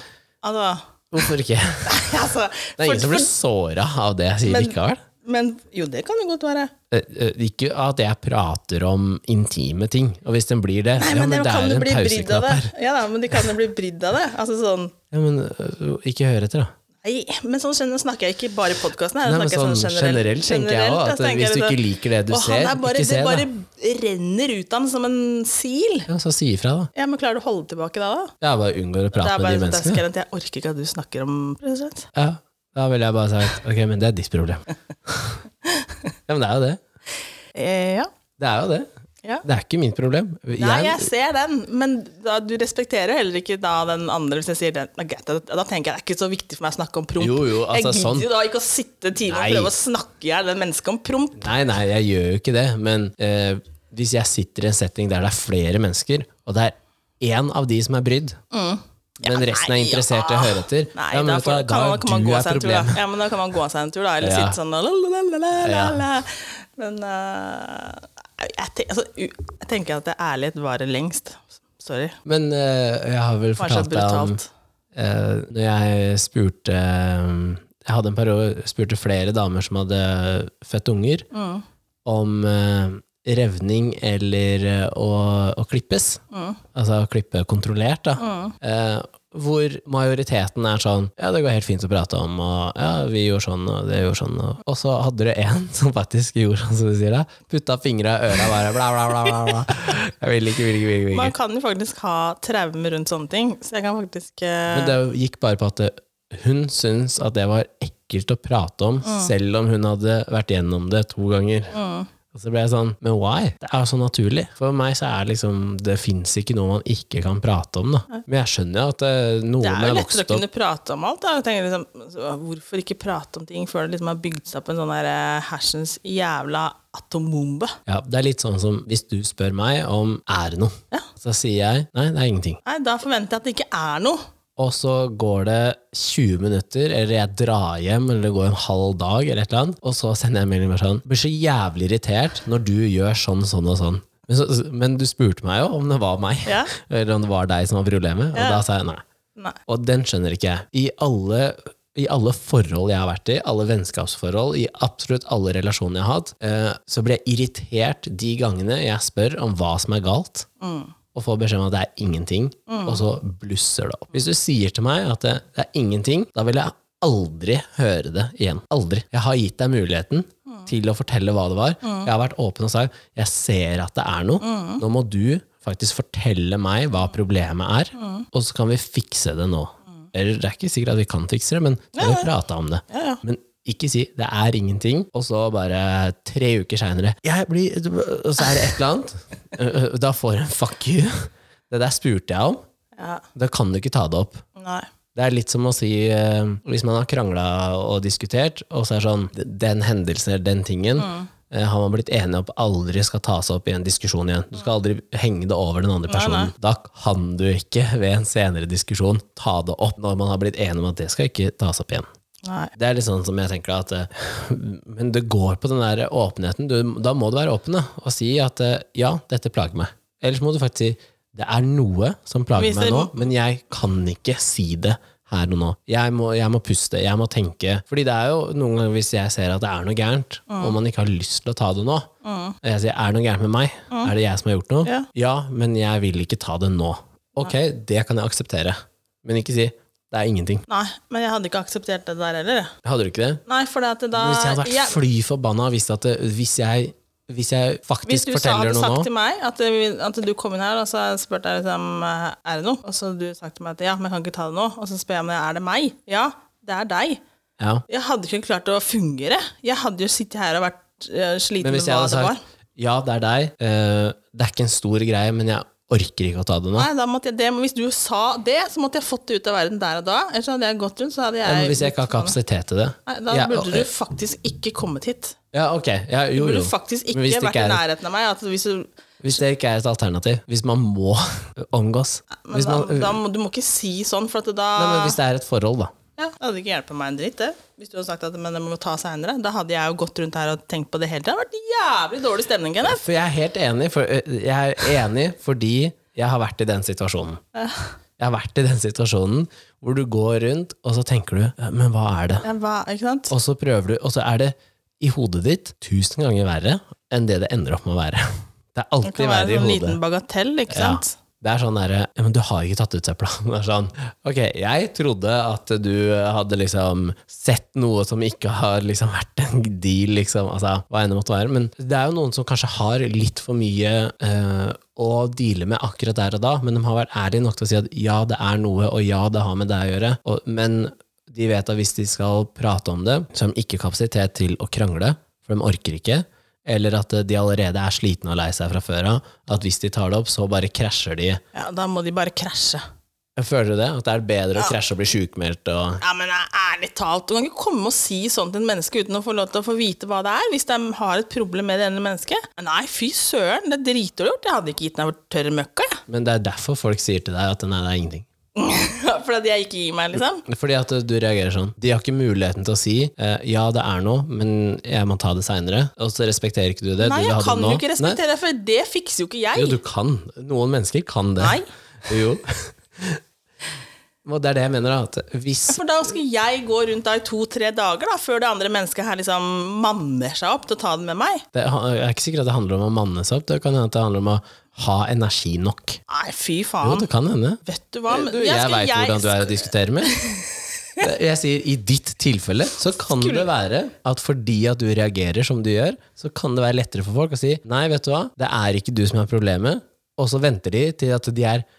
Altså, hvorfor ikke? altså Det er ingen som blir såra av det jeg sier Men- likevel. Men jo, det kan jo godt være. Eh, eh, Ikke at jeg prater om intime ting, og hvis den blir det Nei, ja, men, men det kan er en pauseknapp det. her. Ja da, men de kan jo bli brydd av det. Altså sånn Ja, men øh, ikke hør etter, da. Nei, men sånn snakker jeg ikke bare i podkasten. Men sånn generelt tenker jeg også, at hvis du ikke liker det du Og ser, er bare, ikke se Det bare renner ut av ham som en sil. Ja, så si ifra, da. Ja, men Klarer du å holde tilbake da? da? Ja, bare unngår å prate med de sånn menneskene. jeg orker ikke at du snakker om president. Ja, da ville jeg bare sagt ok, men det er ditt problem. ja, men det er jo det. Eh, ja. Det er jo det. ja. Det er ikke mitt problem. Nei, jeg ser den, men da, du respekterer jo heller ikke da den andre hvis jeg sier den. Da, da, tenker jeg det er ikke så viktig for meg å snakke om promp. Jo, jo, altså, jeg gidder sånn. jo da ikke å sitte tidlig og prøve å snakke i hjel det mennesket om promp. Nei, nei, jeg gjør jo ikke det, men eh, hvis jeg sitter i en setting der det er flere mennesker, og det er én av de som er brydd, men resten er interessert i å høre etter, Nei, ja, men da, man- da kan man gå seg en tur, da. Ja, men da kan man gå seg en tur, da. Eller Ja. sitte sånn la, Ja. Men uh, jeg, tenk, altså, jeg tenker at det ærlighet varer lengst. Sorry. Men uh, jeg har vel fortalt deg om eh, Når jeg spurte Jeg hadde en periode spurte flere damer som hadde født unger, Mm. om revning eller eh, å, å klippes, altså å klippe kontrollert, da, eh, hvor majoriteten er sånn Ja, det går helt fint å prate om, og ja, vi gjorde sånn, og det gjorde sånn, og, og så hadde du en som faktisk gjorde sånn som du sier, da. Putta fingra i øra bare bla, bla, bla, bla, bla. Jeg vil ikke, vil ikke, vil ikke. Vil Man kan jo faktisk ha traumer rundt sånne ting, så jeg kan faktisk uh... Men det gikk bare på at det, hun syntes at det var ekkelt å prate om, selv om hun hadde vært gjennom det to ganger. Og så ble jeg sånn, men why? Det er jo så naturlig. For meg så er det liksom, det fins ikke noe man ikke kan prate om, da. Men jeg skjønner jo at eh, noen Det er jo er lettere å kunne prate om alt. Da. Jeg tenker liksom, hvorfor ikke prate om ting før det liksom har bygd seg opp en sånn der eh, hersens jævla atombombe? Ja, det er litt sånn som hvis du spør meg om er det noe, Ja. så sier jeg nei, det er ingenting. Nei, Da forventer jeg at det ikke er noe. Og så går det 20 minutter, eller jeg drar hjem, eller det går en halv dag, eller et eller annet, og så sender jeg en melding med sånn Blir så jævlig irritert når du gjør sånn, sånn og sånn. Men, så, men du spurte meg jo om det var meg, Ja. eller om det var deg som var problemet, og Ja. da sa jeg nei. Nei. Og den skjønner ikke jeg. I alle, I alle forhold jeg har vært i, alle vennskapsforhold, i absolutt alle relasjoner jeg har hatt, eh, så blir jeg irritert de gangene jeg spør om hva som er galt, og får beskjed om at det er ingenting, og så blusser det opp. Hvis du sier til meg at det, det er ingenting, da vil jeg aldri høre det igjen. Aldri. Jeg har gitt deg muligheten til å fortelle hva det var. Jeg har vært åpen og sagt jeg ser at det er noe. Nå må du faktisk fortelle meg hva problemet er, og så kan vi fikse det nå. Eller det er ikke sikkert at vi kan fikse det, men vi har prata om det. Ja, ja. Men ikke si 'det er ingenting', og så bare tre uker seinere Og så er det et eller annet. Da får en 'fuck you'. Det der spurte jeg om. Ja. Da kan du ikke ta det opp. Nei. Det er litt som å si eh, Hvis man har krangla og diskutert, og så er det sånn Den hendelsen eller den tingen eh, har man blitt enige om aldri skal tas opp i en diskusjon igjen. Du skal aldri henge det over den andre personen. Da kan du ikke ved en senere diskusjon ta det opp når man har blitt enige om at det skal ikke tas opp igjen. Nei. Det er litt sånn som jeg tenker at eh, Men det går på den der åpenheten. Du, da må du være åpen da, og si at eh, ja, dette plager meg. Ellers må du faktisk si det er noe som plager meg nå, men jeg kan ikke si det her og nå. Jeg må, jeg må puste, jeg må tenke. Fordi det er jo noen ganger hvis jeg ser at det er noe gærent, Mm. og man ikke har lyst til å ta det nå, og jeg sier er det noe gærent med meg? Er det jeg som har gjort noe? Ja. Ja. men jeg vil ikke ta det nå. Ok, det kan jeg akseptere. Men ikke si det er ingenting. Nei, men jeg hadde ikke akseptert det der heller. Hadde du ikke det? Nei, for det at da Hvis jeg hadde vært jeg- fly forbanna hvis, at det, hvis, jeg, hvis jeg Hvis noe du Hvis du hadde sagt nå til meg at, det- at du kom inn her og så spurte jeg liksom, er det noe, og så du sagt til meg at ja, men jeg kan ikke ta det nå, og så spør jeg om det er det meg. Ja, det er deg. ja. Jeg hadde ikke klart å fungere. Jeg hadde jo sittet her og vært eh, sliten med hva det var. ja, det er deg, Uh, det er ikke en stor greie, men jeg orker ikke å ta det nå. Nei, jeg det, Hvis du sa det, så måtte jeg fått det ut av verden der og da. Ellers hadde jeg gått rundt, så hadde jeg men hvis jeg ikke har kapasitet til det Nei, Da Ja, burde og- du faktisk ikke kommet hit. Ja, ok. Ja, Du jo, burde faktisk ikke, ikke vært i nærheten av meg. At hvis du, Hvis det ikke er et alternativ, hvis man må omgås men da, man, da må, Du må ikke si sånn, for at da Nei, men Hvis det er et forhold, da. Ja, Det hadde ikke hjulpet meg en dritt, det. Hvis du hadde sagt at men det må ta seinere. Da hadde jeg jo gått rundt her og tenkt på det hele tida. Det hadde vært jævlig dårlig stemning, Kenneth. For jeg er helt enig, for, øh, jeg er enig fordi jeg har vært i den situasjonen. Jeg har vært i den situasjonen hvor du går rundt, og så tenker du «Ja, Men hva er det? Ja, hva? Og så prøver du, og så er det i hodet ditt tusen ganger verre enn det det ender opp med å være. Det er Det alltid kan være verre i en liten bagatell, ikke Ja. sant? Det er sånn derre Men du har ikke tatt ut søpla. Det er sånn Ok, jeg trodde at du hadde liksom sett noe som ikke har liksom vært en deal, liksom. Altså, hva enn det måtte være. Men det er jo noen som kanskje har litt for mye øh, å deale med akkurat der og da, men de har vært ærlige nok til å si at ja, det er noe, og ja, det har med det å gjøre. Og, men de vet at hvis de skal prate om det, så har de ikke kapasitet til å krangle, for de orker ikke. Eller at de allerede er slitne og lei seg fra før av. At hvis de tar det opp, så bare krasjer de. Ja, Da må de bare krasje. Føler du det? At det er bedre å krasje og bli sjukmeldt og Ja, men ærlig talt, du kan ikke komme og si sånn til et menneske uten å få lov til å få vite hva det er, hvis de har et problem med det ene mennesket. Nei, fy søren, det er dritdårlig gjort. Jeg hadde ikke gitt den tørr møkka, jeg. Men det er derfor folk sier til deg at nei, det er ingenting. Fordi jeg ikke gir meg, liksom. Fordi at du reagerer sånn. De har ikke muligheten til å si eh, ja, det er noe, men jeg må ta det seinere. Og så respekterer ikke du det. Nei, du jeg kan jo ikke respektere det, for det fikser jo ikke jeg. Jo, du kan. Noen mennesker kan det. Nei. Jo. Og det er det jeg mener, da. At hvis For da skal jeg gå rundt da i to-tre dager da, før det andre mennesket her liksom manner seg opp til å ta det med meg. det er ikke sikkert at det handler om å manne seg opp, det kan hende at det handler om å ha energi nok. Nei, fy Jo, faen. det kan hende. Vet du hva? men Du, jeg jeg veit hvordan du er å diskutere med. Jeg sier I ditt tilfelle så kan det være at fordi at du reagerer som du gjør, så kan det være lettere for folk å si nei, vet du hva, det er ikke du som er problemet, og så venter de til at de er Ja.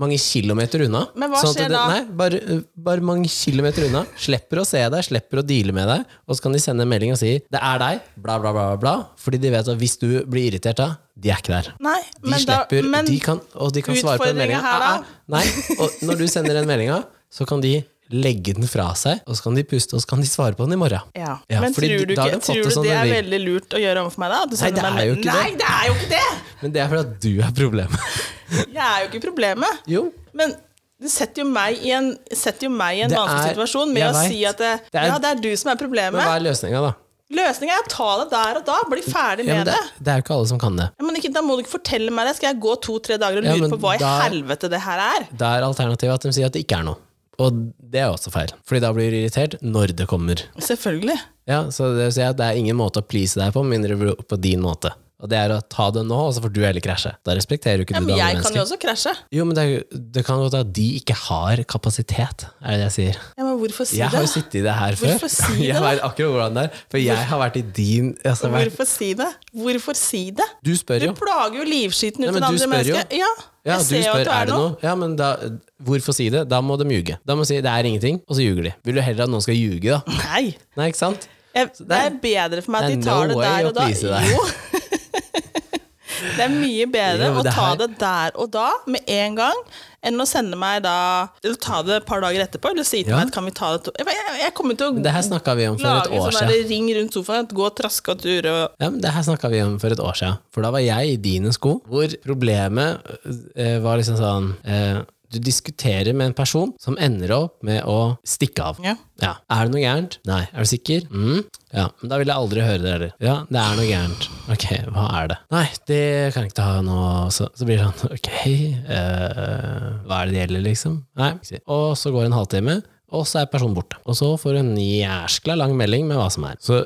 Mange kilometer unna. Men hva Sånn skjer det- da? Nei, bare, bare mange kilometer unna. Slipper å se deg, slipper å deale med deg, og så kan de sende en melding og si 'det er deg', bla, bla, bla, bla. Fordi de vet at hvis du blir irritert da, de er ikke der. Nei, De men da men, de kan, og de kan svare på den meldinga. Nei, og når du sender den meldinga, så kan de legge den fra seg, og så kan de puste, og så kan de svare på den i morgen. ja. Ja, men tror du, da ikke, tror du som det er veldig lurt å gjøre overfor meg da? Du Nei, det er jo ikke. Nei, det er jo ikke det! Men det er fordi at du er problemet. Jeg er jo ikke problemet. Jo, Men det setter jo meg i en, jo meg i en vanskelig er- situasjon med å vet. si at det, Det er- ja, det er du som er problemet. men hva er løsninga, da? Løsningen er å ta det der og da. Bli ferdig Ja, med det, det. det er jo ikke alle som kan det. Ja, men ikke, da må du ikke fortelle meg det. Skal jeg gå to-tre dager og lure ja, på hva i helvete det her er? Da er alternativet at de sier at det ikke er noe. Og det er også feil, Fordi da blir du irritert når det kommer. Selvfølgelig. Ja, Så det vil si at det er ingen måte å please deg på, mindre på din måte. Og det er å ta det nå, og så får du heller krasje. Da respekterer du ikke Ja, men det jeg kan jo også krasje. Jo, men det, er, det kan godt være at de ikke har kapasitet, er det det jeg sier. Ja, men hvorfor si Jeg har jo sittet i det her før. Hvorfor si det, jeg vet akkurat hvordan det er. For jeg har vært i din altså, Hvorfor si det? Hvorfor si det? Du spør jo. Du plager jo livskiten ut av andre spør jo. Ja, Ja, jeg du ser jo at du er er det noe. Ja, men da, hvorfor si det? Da må de ljuge. Da må de si det er ingenting, og så ljuger de. Vil du heller at noen skal ljuge, da? Nei. Nei, ikke sant? Jeg, det det er- bedre for meg at de tar no det der og da. Jo. Det er mye bedre Jo, å det ta her- det der og da, med en gang, enn å sende meg da Eller ta det et par dager etterpå, eller si til Ja. meg at kan vi ta det to Jeg, jeg, jeg kommer til å Det her snakka vi om for et lage år sånn siden. der ring rundt sofaen, gå og traske og ture og Ja, men Det her snakka vi om for et år siden. For da var jeg i dine sko, hvor problemet eh, var liksom sånn eh, Du diskuterer med en person som ender opp med å stikke av. Ja. Ja. Er det noe gærent? Nei. Er du sikker? Mm. Ja. Men da vil jeg aldri høre det heller. Ja, det er noe gærent. Ok, hva er det? Nei, det kan jeg ikke ta nå. Så, så blir det sånn, ok, eh, hva er det det gjelder, liksom? Nei. Og så går det en halvtime, og så er personen borte. Og så får du en jæskla lang melding med hva som er. Så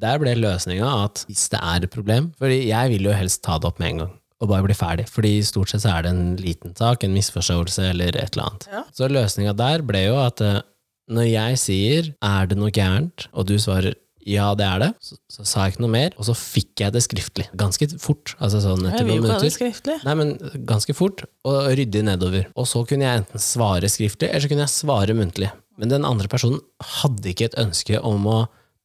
der ble løsninga at hvis det er et problem Fordi jeg vil jo helst ta det opp med en gang. Og bare bli ferdig. Fordi stort sett så er det en liten sak, en misforståelse eller et eller annet. Ja. Så løsninga der ble jo at eh, når jeg sier 'er det noe gærent', og du svarer 'ja, det er det', så, så sa jeg ikke noe mer, og så fikk jeg det skriftlig. Ganske fort. Altså sånn etter noen minutter. Nei, men ganske fort, og ryddig nedover. Og så kunne jeg enten svare skriftlig, eller så kunne jeg svare muntlig. Men den andre personen hadde ikke et ønske om å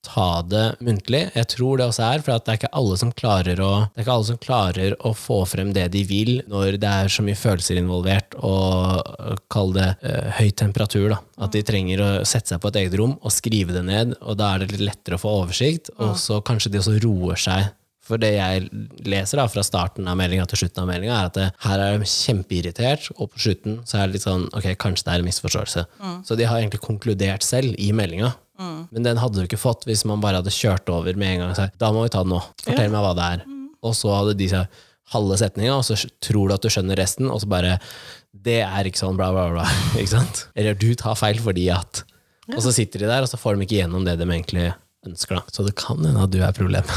ta det muntlig. Jeg tror det også er, for at det er ikke alle som klarer å Det er ikke alle som klarer å få frem det de vil når det er så mye følelser involvert, og kall det øh, høy temperatur. da. At de trenger å sette seg på et eget rom og skrive det ned, og da er det litt lettere å få oversikt, og så kanskje de også roer seg for det jeg leser da, fra starten av meldinga til slutten av meldinga, er at det, her er de kjempeirritert, og på slutten så er det litt sånn ok, kanskje det er en misforståelse. Så de har egentlig konkludert selv i meldinga. Men den hadde du ikke fått hvis man bare hadde kjørt over med en gang og sagt da må vi ta det nå. Fortell meg hva det er. Og så hadde de sagt halve setninga, og så tror du at du skjønner resten, og så bare Det er ikke sånn, bla, bla, bla. Ikke sant? Eller du tar feil fordi at Og så sitter de der, og så får de ikke gjennom det de egentlig ønsker. da. Så det kan hende at du er problemet.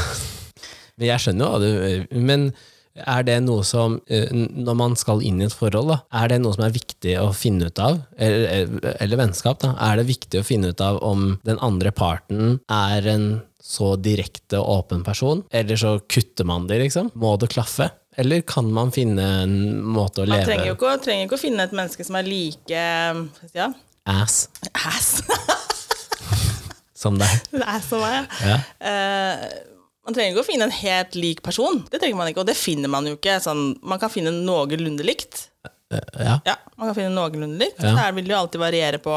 Men jeg skjønner jo hva du Men er det noe som, eh, når man skal inn i et forhold, da, er det noe som er viktig å finne ut av? Eller, eller vennskap, da. Er det viktig å finne ut av om den andre parten er en så direkte og åpen person, eller så kutter man det, liksom? Må det klaffe? Eller kan man finne en måte å Man leve trenger jo ikke, trenger ikke å finne et menneske som er like ja, ass ass. som deg? ass som meg. Ja. Eh, man trenger ikke å finne en helt lik person. Det trenger man ikke, og det finner man jo ikke. Sånn, man kan finne noenlunde likt. Eh, ja. Ja, man kan finne noenlunde likt. Ja. Her vil det jo alltid variere på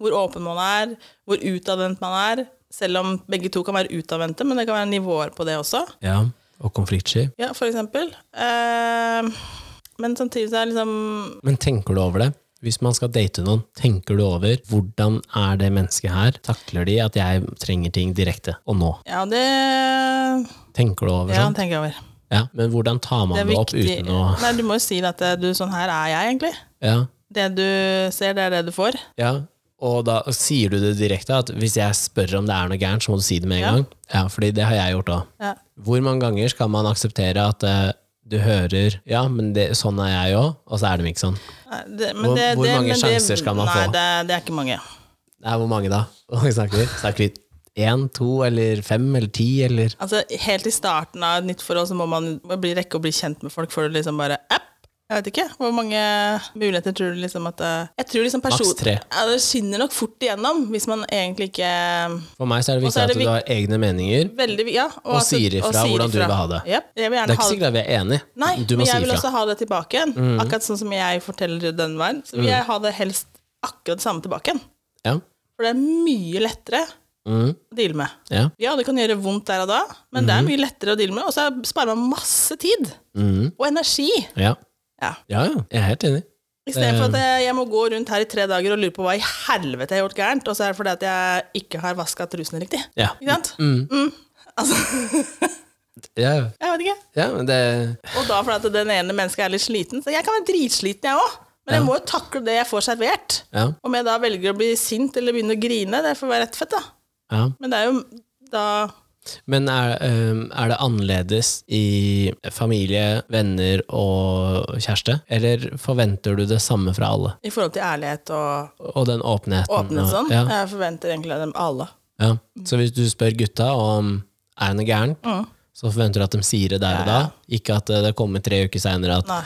hvor åpen man er, hvor utadvendt man er. Selv om begge to kan være utadvendte, men det kan være nivåer på det også. ja. Og konfliktsky. Ja, for eksempel. Eh, men samtidig så er det liksom Men tenker du over det? Hvis man skal date noen, tenker du over hvordan er det mennesket her? Takler de at jeg trenger ting direkte og nå? Ja, det Tenker du over sånn? ja, tenker jeg over. Ja, men hvordan tar man Det det, opp uten å Nei, du må jo si at eh, du, sånn her er jeg egentlig. Ja, Det du ser, det er det du får. Ja, og da sier du det direkte, at hvis jeg spør om det er noe gærent, så må du si det med en Ja. gang. Ja, fordi det har jeg gjort òg. Ja. Hvor mange ganger skal man akseptere at eh, du hører Ja, men det, sånn er jeg òg, og så er de ikke sånn. Nei, Det, men Hvor- det, hvor mange sjanser skal man nei, få? Det, det er ikke mange. Nei, hvor mange da? Hvor mange snakker vi? Snakker vi én, to, eller fem, eller ti, eller Altså, helt i starten av et nytt forhold så må man bli rekke å bli kjent med folk før du liksom bare app. Jeg vet ikke. Hvor mange muligheter tror du liksom at eh, Jeg tror liksom person... Maks tre. Ja, det skinner nok fort igjennom hvis man egentlig ikke For meg så er det viktig er det at du har egne meninger. Veldig, ja, Og at- sier ifra hvordan du vil ha det. Yep. Det er ikke sikkert at vi er enige. Nei, du må men jeg vil også ha det tilbake igjen. Akkurat sånn som jeg forteller den veien. Så vil jeg ha det helst akkurat det samme tilbake igjen. Ja. For det er mye lettere Mm. å deale med. Ja. Ja, det kan gjøre vondt der og da, men det er mye lettere å deale med. Og så sparer man masse tid Mm. og energi. Ja. Ja. ja, ja. Jeg er helt enig. Istedenfor at jeg, jeg må gå rundt her i tre dager og lure på hva i helvete jeg har gjort gærent, og så er det fordi at jeg ikke har vaska trusene riktig. Ja. Ikke sant? Mm. Altså, Ja, jeg vet ikke. ja men det Og da fordi at den ene mennesket er litt sliten. Så jeg kan være dritsliten, jeg òg. Men jeg må jo takle det jeg får servert. Ja. Om jeg da velger å bli sint eller begynne å grine, det får være rett fett, da. ja. Men det er jo da Men er, ehm, er det annerledes i familie, venner og kjæreste? Eller forventer du det samme fra alle? i forhold til ærlighet og Og den åpenheten? åpenhet sånn. Ja, Jeg forventer egentlig dem alle. ja. Så hvis du spør gutta om er det noe gærent, Mm. så forventer du at de sier det der og da? Ikke at eh, det kommer tre uker seinere at Nei.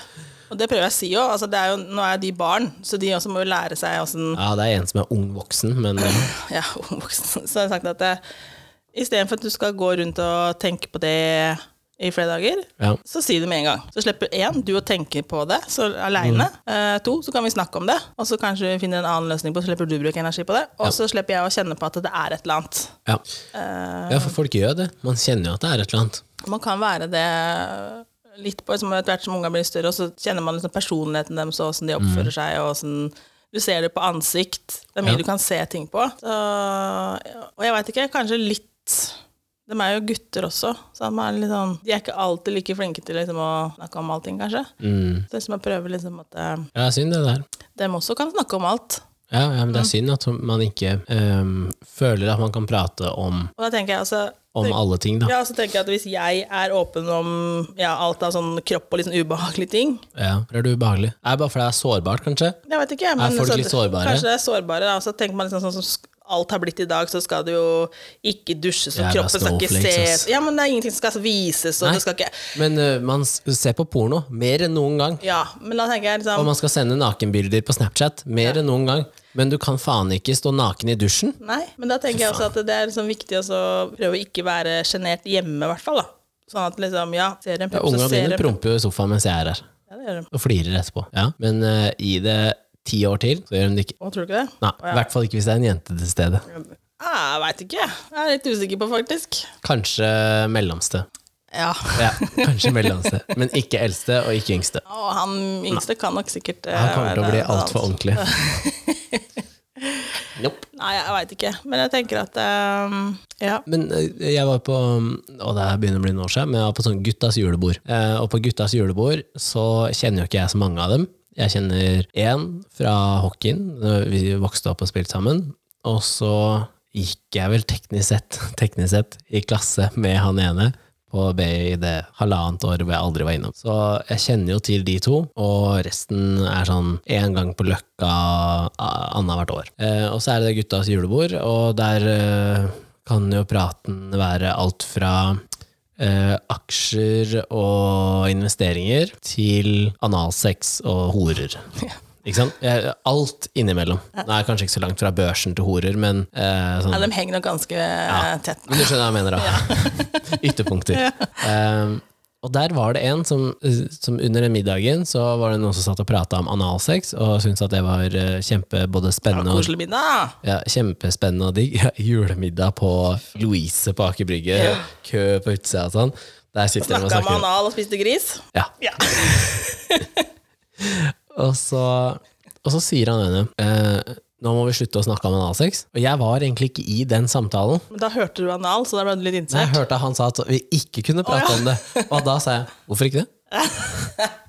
Og det prøver jeg å si òg. Altså, nå er de barn, så de også må jo lære seg åssen ja, det er en som er ung voksen, men ja, ung voksen. Så har jeg sagt at det, istedenfor at du skal gå rundt og tenke på det i flere dager, ja. så si det med en gang. Så slipper én du å tenke på det så aleine. Eh, to, så kan vi snakke om det, og så kanskje vi finner en annen løsning på det, så slipper du å bruke energi på det. Og så slipper jeg å kjenne på at det er et eller annet. Ja. Eh, ja, for folk gjør det. Man kjenner jo at det er et eller annet. man kan være det litt på liksom, etter hvert som ungene blir større, og så kjenner man liksom personligheten deres og åssen de oppfører seg, og åssen du ser det på ansikt. Det er mye Ja. du kan se ting på. Så, og jeg veit ikke, kanskje litt De er jo gutter også, så de er, sånn, de er ikke alltid like flinke til liksom, å snakke om allting, kanskje. Mm. Så liksom jeg prøver liksom at Ja, det er synd det der. de også kan snakke om alt. Ja, ja, men det Mm. er synd at man ikke um, føler at man kan prate om, Og da tenker jeg altså om alle ting, da. ja, så tenker jeg at Hvis jeg er åpen om ja, alt av sånn kropp og litt sånn ubehagelige ting Ja, Hvorfor er det ubehagelig? Er det bare fordi det er sårbart, kanskje? Jeg vet ikke, men folk så- litt sårbare? Kanskje det er sårbare, da. Så tenker man liksom sånn som sk- alt har blitt i dag, så skal det jo ikke dusjes, og kroppen skal ikke ses. Ja, men det er ingenting som skal vises, og Nei. det skal ikke Men uh, man ser på porno mer enn noen gang. Ja, men da tenker jeg liksom Og man skal sende nakenbilder på Snapchat mer enn noen gang. Men du kan faen ikke stå naken i dusjen. Nei, men da tenker jeg også at det er liksom viktig å prøve å ikke være sjenert hjemme, i hvert fall. da. Sånn at liksom, ja, ser en Ja, pupp, så Ungene ser mine promper jo i sofaen mens jeg er her, Ja, det gjør de. og flirer etterpå. Ja. Men uh, i det ti år til, så gjør hun det ikke. Å, tror du ikke det? Nei, I hvert fall ikke hvis det er en jente til stede. Ah, jeg veit ikke. Jeg er litt usikker på, faktisk. Kanskje mellomste. Ja. Ja, kanskje mellomste. Men ikke eldste og ikke yngste. Og han yngste kan nok sikkert eh, Han kommer til å bli altfor ordentlig. Nope. Nei, jeg veit ikke. Men jeg tenker at um, Ja. Men eh, jeg var på Og det begynner å bli noen år siden, men jeg var på sånn guttas julebord. Og på guttas julebord så kjenner jo ikke jeg så mange av dem. Jeg kjenner én fra hockeyen, vi vokste opp og spilte sammen. Og så gikk jeg vel teknisk sett, teknisk sett i klasse med han ene på B i det halvannet året hvor jeg aldri var innom. Så jeg kjenner jo til de to, og resten er sånn én gang på Løkka annethvert år. Eh, og så er det guttas julebord, og der eh, kan jo praten være alt fra eh, aksjer og investeringer til analsex og horer. Ikke sant? Alt innimellom. Jeg kanskje ikke så langt fra børsen til horer, men eh, sånn ja, de henger nok ganske ja. tett. men du skjønner hva jeg mener, da. Ytterpunkter. Um, og der var det en som, som under den middagen så var det noen som satt og prata om analsex, og syntes at det var eh, kjempe både spennende og Koselig middag. ja, kjempespennende og digg. Ja, julemiddag på Louise på Aker Brygge, kø på utsida og sånn. Der sitter de og Snakka om anal og spiste gris. Ja. Ja. Og så, og så sier han ene eh, nå må vi slutte å snakke om analsex. Og jeg var egentlig ikke i den samtalen. Men da hørte du anal, så da ble du litt Så jeg interessert. hørte han sa at vi ikke kunne prate om det. Og da sa jeg hvorfor ikke det?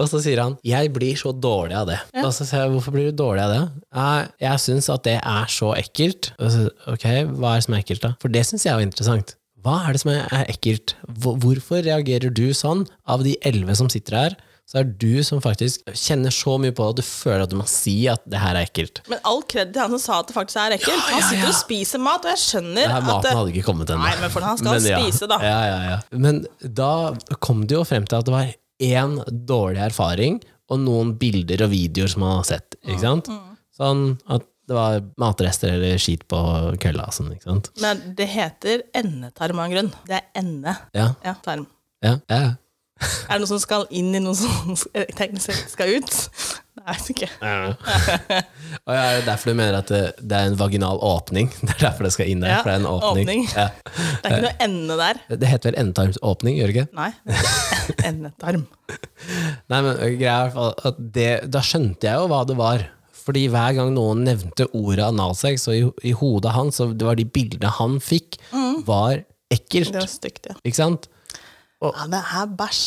Og så sier han 'jeg blir så dårlig av det'. Og så sier jeg 'hvorfor blir du dårlig av det'? «Nei, jeg syns at det er så ekkelt. Og så, ok, hva er det som er ekkelt, da? For det syns jeg er interessant. Hva er det som er ekkelt? Hvorfor reagerer du sånn? Av de elleve som sitter her, så er det du som faktisk kjenner så mye på det at du føler at du må si at det her er ekkelt. Men all kred til han som sa at det faktisk er ekkelt. Ja, ja, Han sitter ja. og spiser mat, og jeg skjønner Det her at maten hadde ikke kommet ennå. Nei, men for han skal ja. spise, da. Ja, ja, ja. Men da kom det jo frem til at det var én dårlig erfaring, og noen bilder og videoer som han har sett. Ikke sant? Sånn at det var matrester eller skit på kølla sånn, ikke sant? Men det heter endetarm av en grunn. Det er ende. Ja, Ja, tarm. ja, ja. Er det noe som skal inn i noe som teknisk sett skal ut? Nei, jeg vet ikke. Og ja, er det derfor du mener at det, det er en vaginal åpning? Det er derfor det skal inn der, Ja, for det er en åpning. åpning. Ja. Det er ikke noe ende der. Det heter vel endetarmsåpning, gjør det ikke? Nei, det er endetarm. Nei, men greia er at det, da skjønte jeg jo hva det var. Fordi hver gang noen nevnte ordet analsex, og i, i hodet hans, så det var de bildene han fikk, var ekkelt. Det var stygt, ja. Ikke sant? Ja, det er bæsj.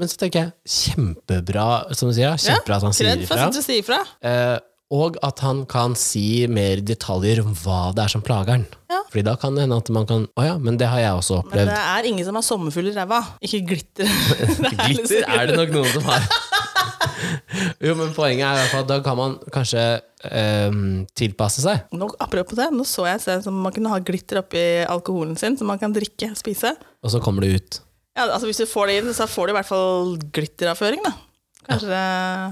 Men så tenker jeg, kjempebra, som du sier, kjempebra at han sier ifra. Eh, og at han kan si mer detaljer om hva det er som plager han. Ja. Fordi da kan det hende at man kan Å ja, men det har jeg også opplevd. Men det er ingen som har sommerfugl i ræva. Ikke glitter. Er liksom- Glitter er det nok noen som har. jo, men poenget er i hvert fall at da kan man kanskje um, tilpasse seg. Nå, apropos det, nå så jeg et sted som man kunne ha glitter oppi alkoholen sin, som man kan drikke og spise. Og så kommer det ut. Ja, altså Hvis du får det inn, så får du i hvert fall glitteravføring. da. Kanskje det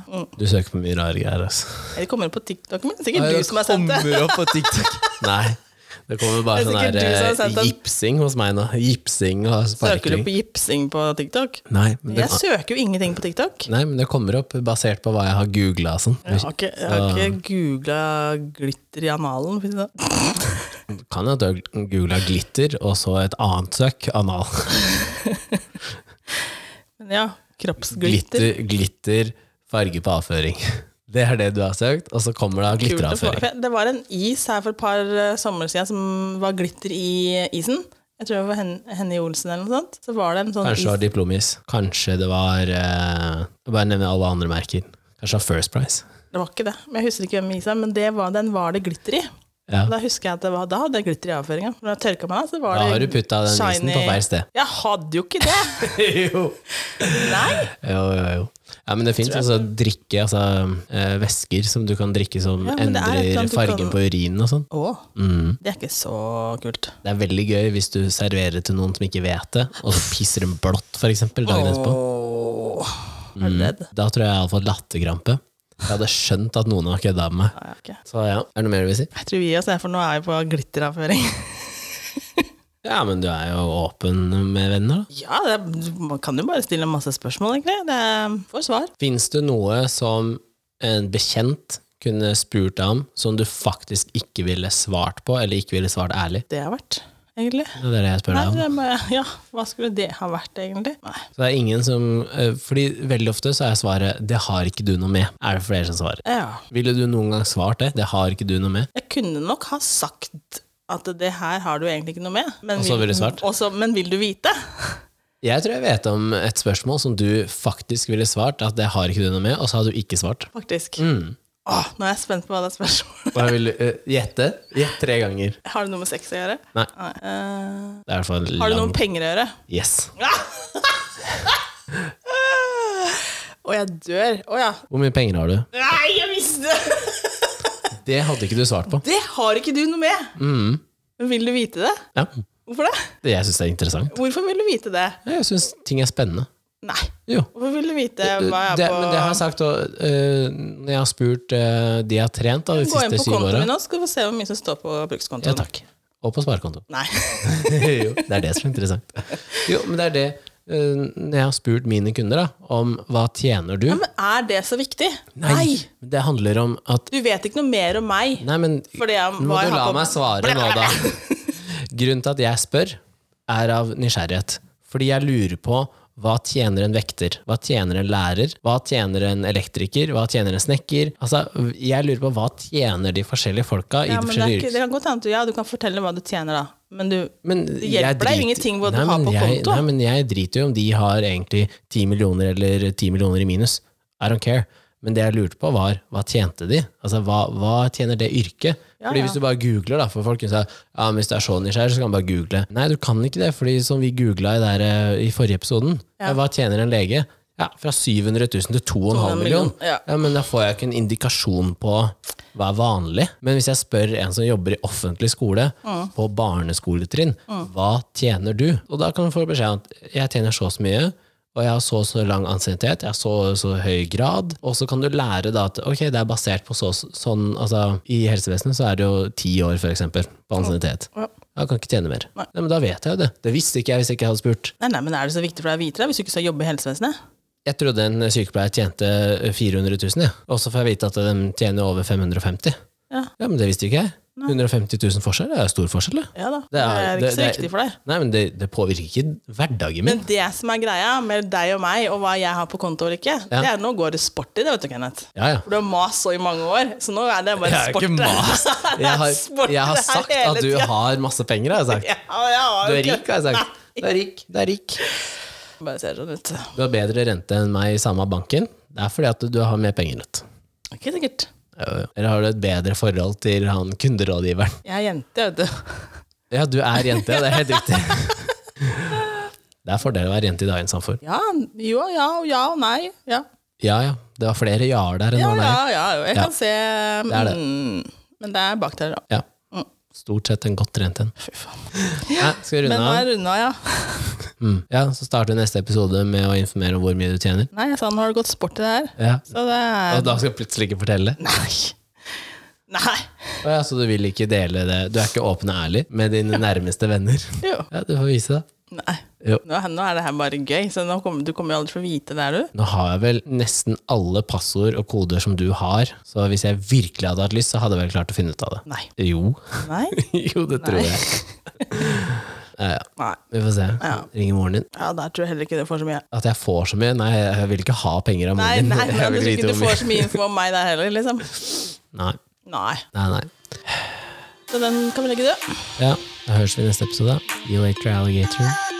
mm. Du søker på mye rare greier. Altså. Det kommer på TikTok, er sikkert du som har sendt det. kommer opp på TikTok. Nei, det kommer bare sånn har eh, gipsing hos meg nå. Gipsing og Søker du sparkling. på gipsing på TikTok? Nei, men det, Jeg søker jo ingenting på TikTok. nei, men det kommer opp basert på hva jeg har googla sånn. Jeg har ikke, jeg har ikke googla glitter i analen. Kan jo at har googla glitter, og så et annet søk, anal. Men ja, kroppsglitter. Glitter, glitter, farge på avføring. Det er det du har søkt, og så kommer det glitteravføring. Det var en is her for et par eh, sommer siden som var glitter i isen. Jeg tror det var Hen Henny Olsen eller noe sånt. Så var det en sånn Kanskje det var is. diplomis. Kanskje det var eh, Jeg bare nevner alle andre merker. Kanskje det var First Price. Det var ikke det. Men Jeg husker ikke hvem isa, men det var, den var det glitter i. Ja. Da husker jeg at det var, da hadde jeg glitter i avføringa. Når jeg tørka meg, da, så var Da det har du putta den isen på feil sted. Jeg hadde jo ikke det! jo. Nei! Jo, jo, jo. Ja, men det fins altså drikke, altså eh, væsker som du kan drikke som Ja, er endrer fargen kan- på urinen og sånn. Mm. det er ikke så kult. Det er veldig gøy hvis du serverer til noen som ikke vet det, og så pisser dem blått, eksempel, dagen etterpå. Er? Da tror jeg jeg har fått latterkrampe. Jeg hadde skjønt at noen har kødda med meg. Ja, er. Så ja, er det noe mer du vil si? jeg tror vi gir oss, for nå er vi på glitteravføring. Ja, men du er jo åpen med venner, da. Ja, er- man kan jo bare stille masse spørsmål, egentlig. Det er- får svar. Fins det noe som en bekjent kunne spurt deg om, som du faktisk ikke ville svart på, eller ikke ville svart ærlig? Det har vært, egentlig. Det er det jeg spør deg om. bare, ja, hva skulle det ha vært, egentlig? Nei. Så det er ingen som eh, Fordi veldig ofte så er svaret 'det har ikke du noe med'. Er det flere som svarer? Ja. Ville du noen gang svart det? 'Det har ikke du noe med'? Jeg kunne nok ha sagt at det her har du egentlig ikke noe med. Men vil- ville du svart? og men vil du vite? Jeg tror jeg vet om et spørsmål som du faktisk ville svart at 'det har ikke du noe med', og så har du ikke svart. Faktisk. Mm. Åh, nå er jeg spent på hva det er spørsmålet. Hva vil du eh, gjette? Gjett tre ganger. Har det noe med sex å gjøre? Nei. Eh, Det er i hvert fall har det noe lang med penger å gjøre? Yes. Å, jeg dør. Å ja. Hvor mye penger har du? Nei, jeg visste det! Det hadde ikke du svart på. Det har ikke du noe med! Mm. Men Vil du vite det? Ja. Hvorfor det? Det jeg syns er interessant. Hvorfor vil du vite det? Jeg syns ting er spennende. Nei. Jo. Hvorfor vil du vite hva jeg det, er på men det har jeg sagt òg, øh, når jeg har spurt øh, de jeg har trent da, de Gå inn siste på syv kontoen åra. min nå, skal vi se hvor mye som står på brukskontoen. Ja, takk. Og på sparekonto. Nei. jo, det er det som er interessant. Jo, men det er det øh, Når jeg har spurt mine kunder da, om hva tjener du Ja, men er det så viktig? Det handler om at Du vet ikke noe mer om meg. Nei, men Fordi jeg- må du la på- meg svare nå, da. Grunnen til at jeg spør, er av nysgjerrighet. Fordi jeg lurer på hva tjener en vekter? Hva tjener en lærer? Hva tjener en elektriker? Hva tjener en snekker? Altså, jeg lurer på hva tjener de forskjellige folka i Ja, de det, er forskjellige yrkene? det kan godt hende at ja, du kan fortelle hva du tjener, da. Men du, Men det hjelper deg jo ingenting hva du har på jeg, konto. Nei, men jeg driter jo om de har egentlig 10 millioner eller 10 millioner i minus. I don't care. Men det jeg lurte på, var hva tjente de? Altså, hva, hva tjener det yrket? Ja, fordi ja. Hvis du bare googler, da, for folk kan si ja, men hvis du er så nysgjerrig, så kan du bare google. Nei, du kan ikke det, fordi som vi googla i, der, eh, i forrige episoden, Ja. hva tjener en lege? Ja, Fra 700 000 til 2,5 million, ja. Ja, men da får jeg ikke en indikasjon på hva er vanlig. Men hvis jeg spør en som jobber i offentlig skole, Mm. på barneskoletrinn, hva tjener du? Og da kan du få beskjed om at jeg tjener så og så mye, og jeg har så og så lang ansiennitet, jeg har så og så høy grad, og så kan du lære da at ok, det er basert på så, sånn, altså i helsevesenet så er det jo ti år for eksempel, på ansiennitet. Ja. Jeg kan ikke tjene mer. Nei. Nei, men da vet jeg jo det. Det visste ikke jeg hvis jeg ikke hadde spurt. Nei, nei, men Er det så viktig for deg å vite det hvis du ikke skal jobbe i helsevesenet? Jeg trodde en sykepleier tjente 400 000, ja. Og så får jeg vite at de tjener over 550 Ja. Ja, men det visste ikke jeg. 150 000 forskjell, det er stor forskjell, det. Ja da. Det Det er- er, det- ikke så viktig for deg. Nei, men det, det påvirker ikke hverdagen min. Men det som er greia med deg og meg, og hva jeg har på konto eller ikke, Ja. det er nå går det sport i det, vet du, Kenneth. Ja, ja. For du har mast så i mange år, så nå er det bare Jeg har sport. ikke mast. Jeg er har, sport jeg har sagt at du har masse penger, har jeg sagt. Ja, jeg har Du er rik, har jeg sagt. Du er rik. Du er rik. Bare ser sånn ut. Du har bedre rente enn meg i samme banken. Det er fordi at du har mer penger. du. Ikke sikkert. Eller har du et bedre forhold til han kunderådgiveren? Jeg er jente, vet du. Ja, du er jente, det er helt riktig. Det er fordel å være jente i dagens samfunn. Ja, jo, ja, og ja og nei. Ja, Ja ja, det var flere ja-er der enn ja, var nei. ja, ja jeg kan se er det. mm, Men det er bak der, da. Ja. Stort sett en godt trent en. Fy faen. Ja, skal vi Men runde nå av? er jeg runda, ja. Mm. Ja, så starter neste episode med å informere om hvor mye du tjener. Nei, jeg sa nå har det gått sport i det her. Ja. Så det er Og da skal jeg plutselig ikke fortelle? Nei. Nei. Å ja, så du vil ikke dele det? Du er ikke åpen og ærlig med dine nærmeste venner? Jo. Ja, du får vise det. Nei. Jo. Nå, nå er det her bare gøy, så kommer, du kommer jo aldri til å vite det, er du. Nå har jeg vel nesten alle passord og koder som du har, så hvis jeg virkelig hadde hatt lyst, så hadde jeg vel klart å finne ut av det. Nei. Jo. Nei. jo, det tror Nei. jeg. Ja, ja. Nei. Vi får se. Ja. i moren din. Ja, der tror jeg heller ikke det får så mye. At jeg får så mye? Nei, jeg vil ikke ha penger av Nei, moren din. nei, Jeg vil du tror ikke du får så mye info om meg der heller, liksom. Nei, Nei. nei, nei. Så den kan vi legge død. Ja, da høres vi i neste episode. You later, alligator.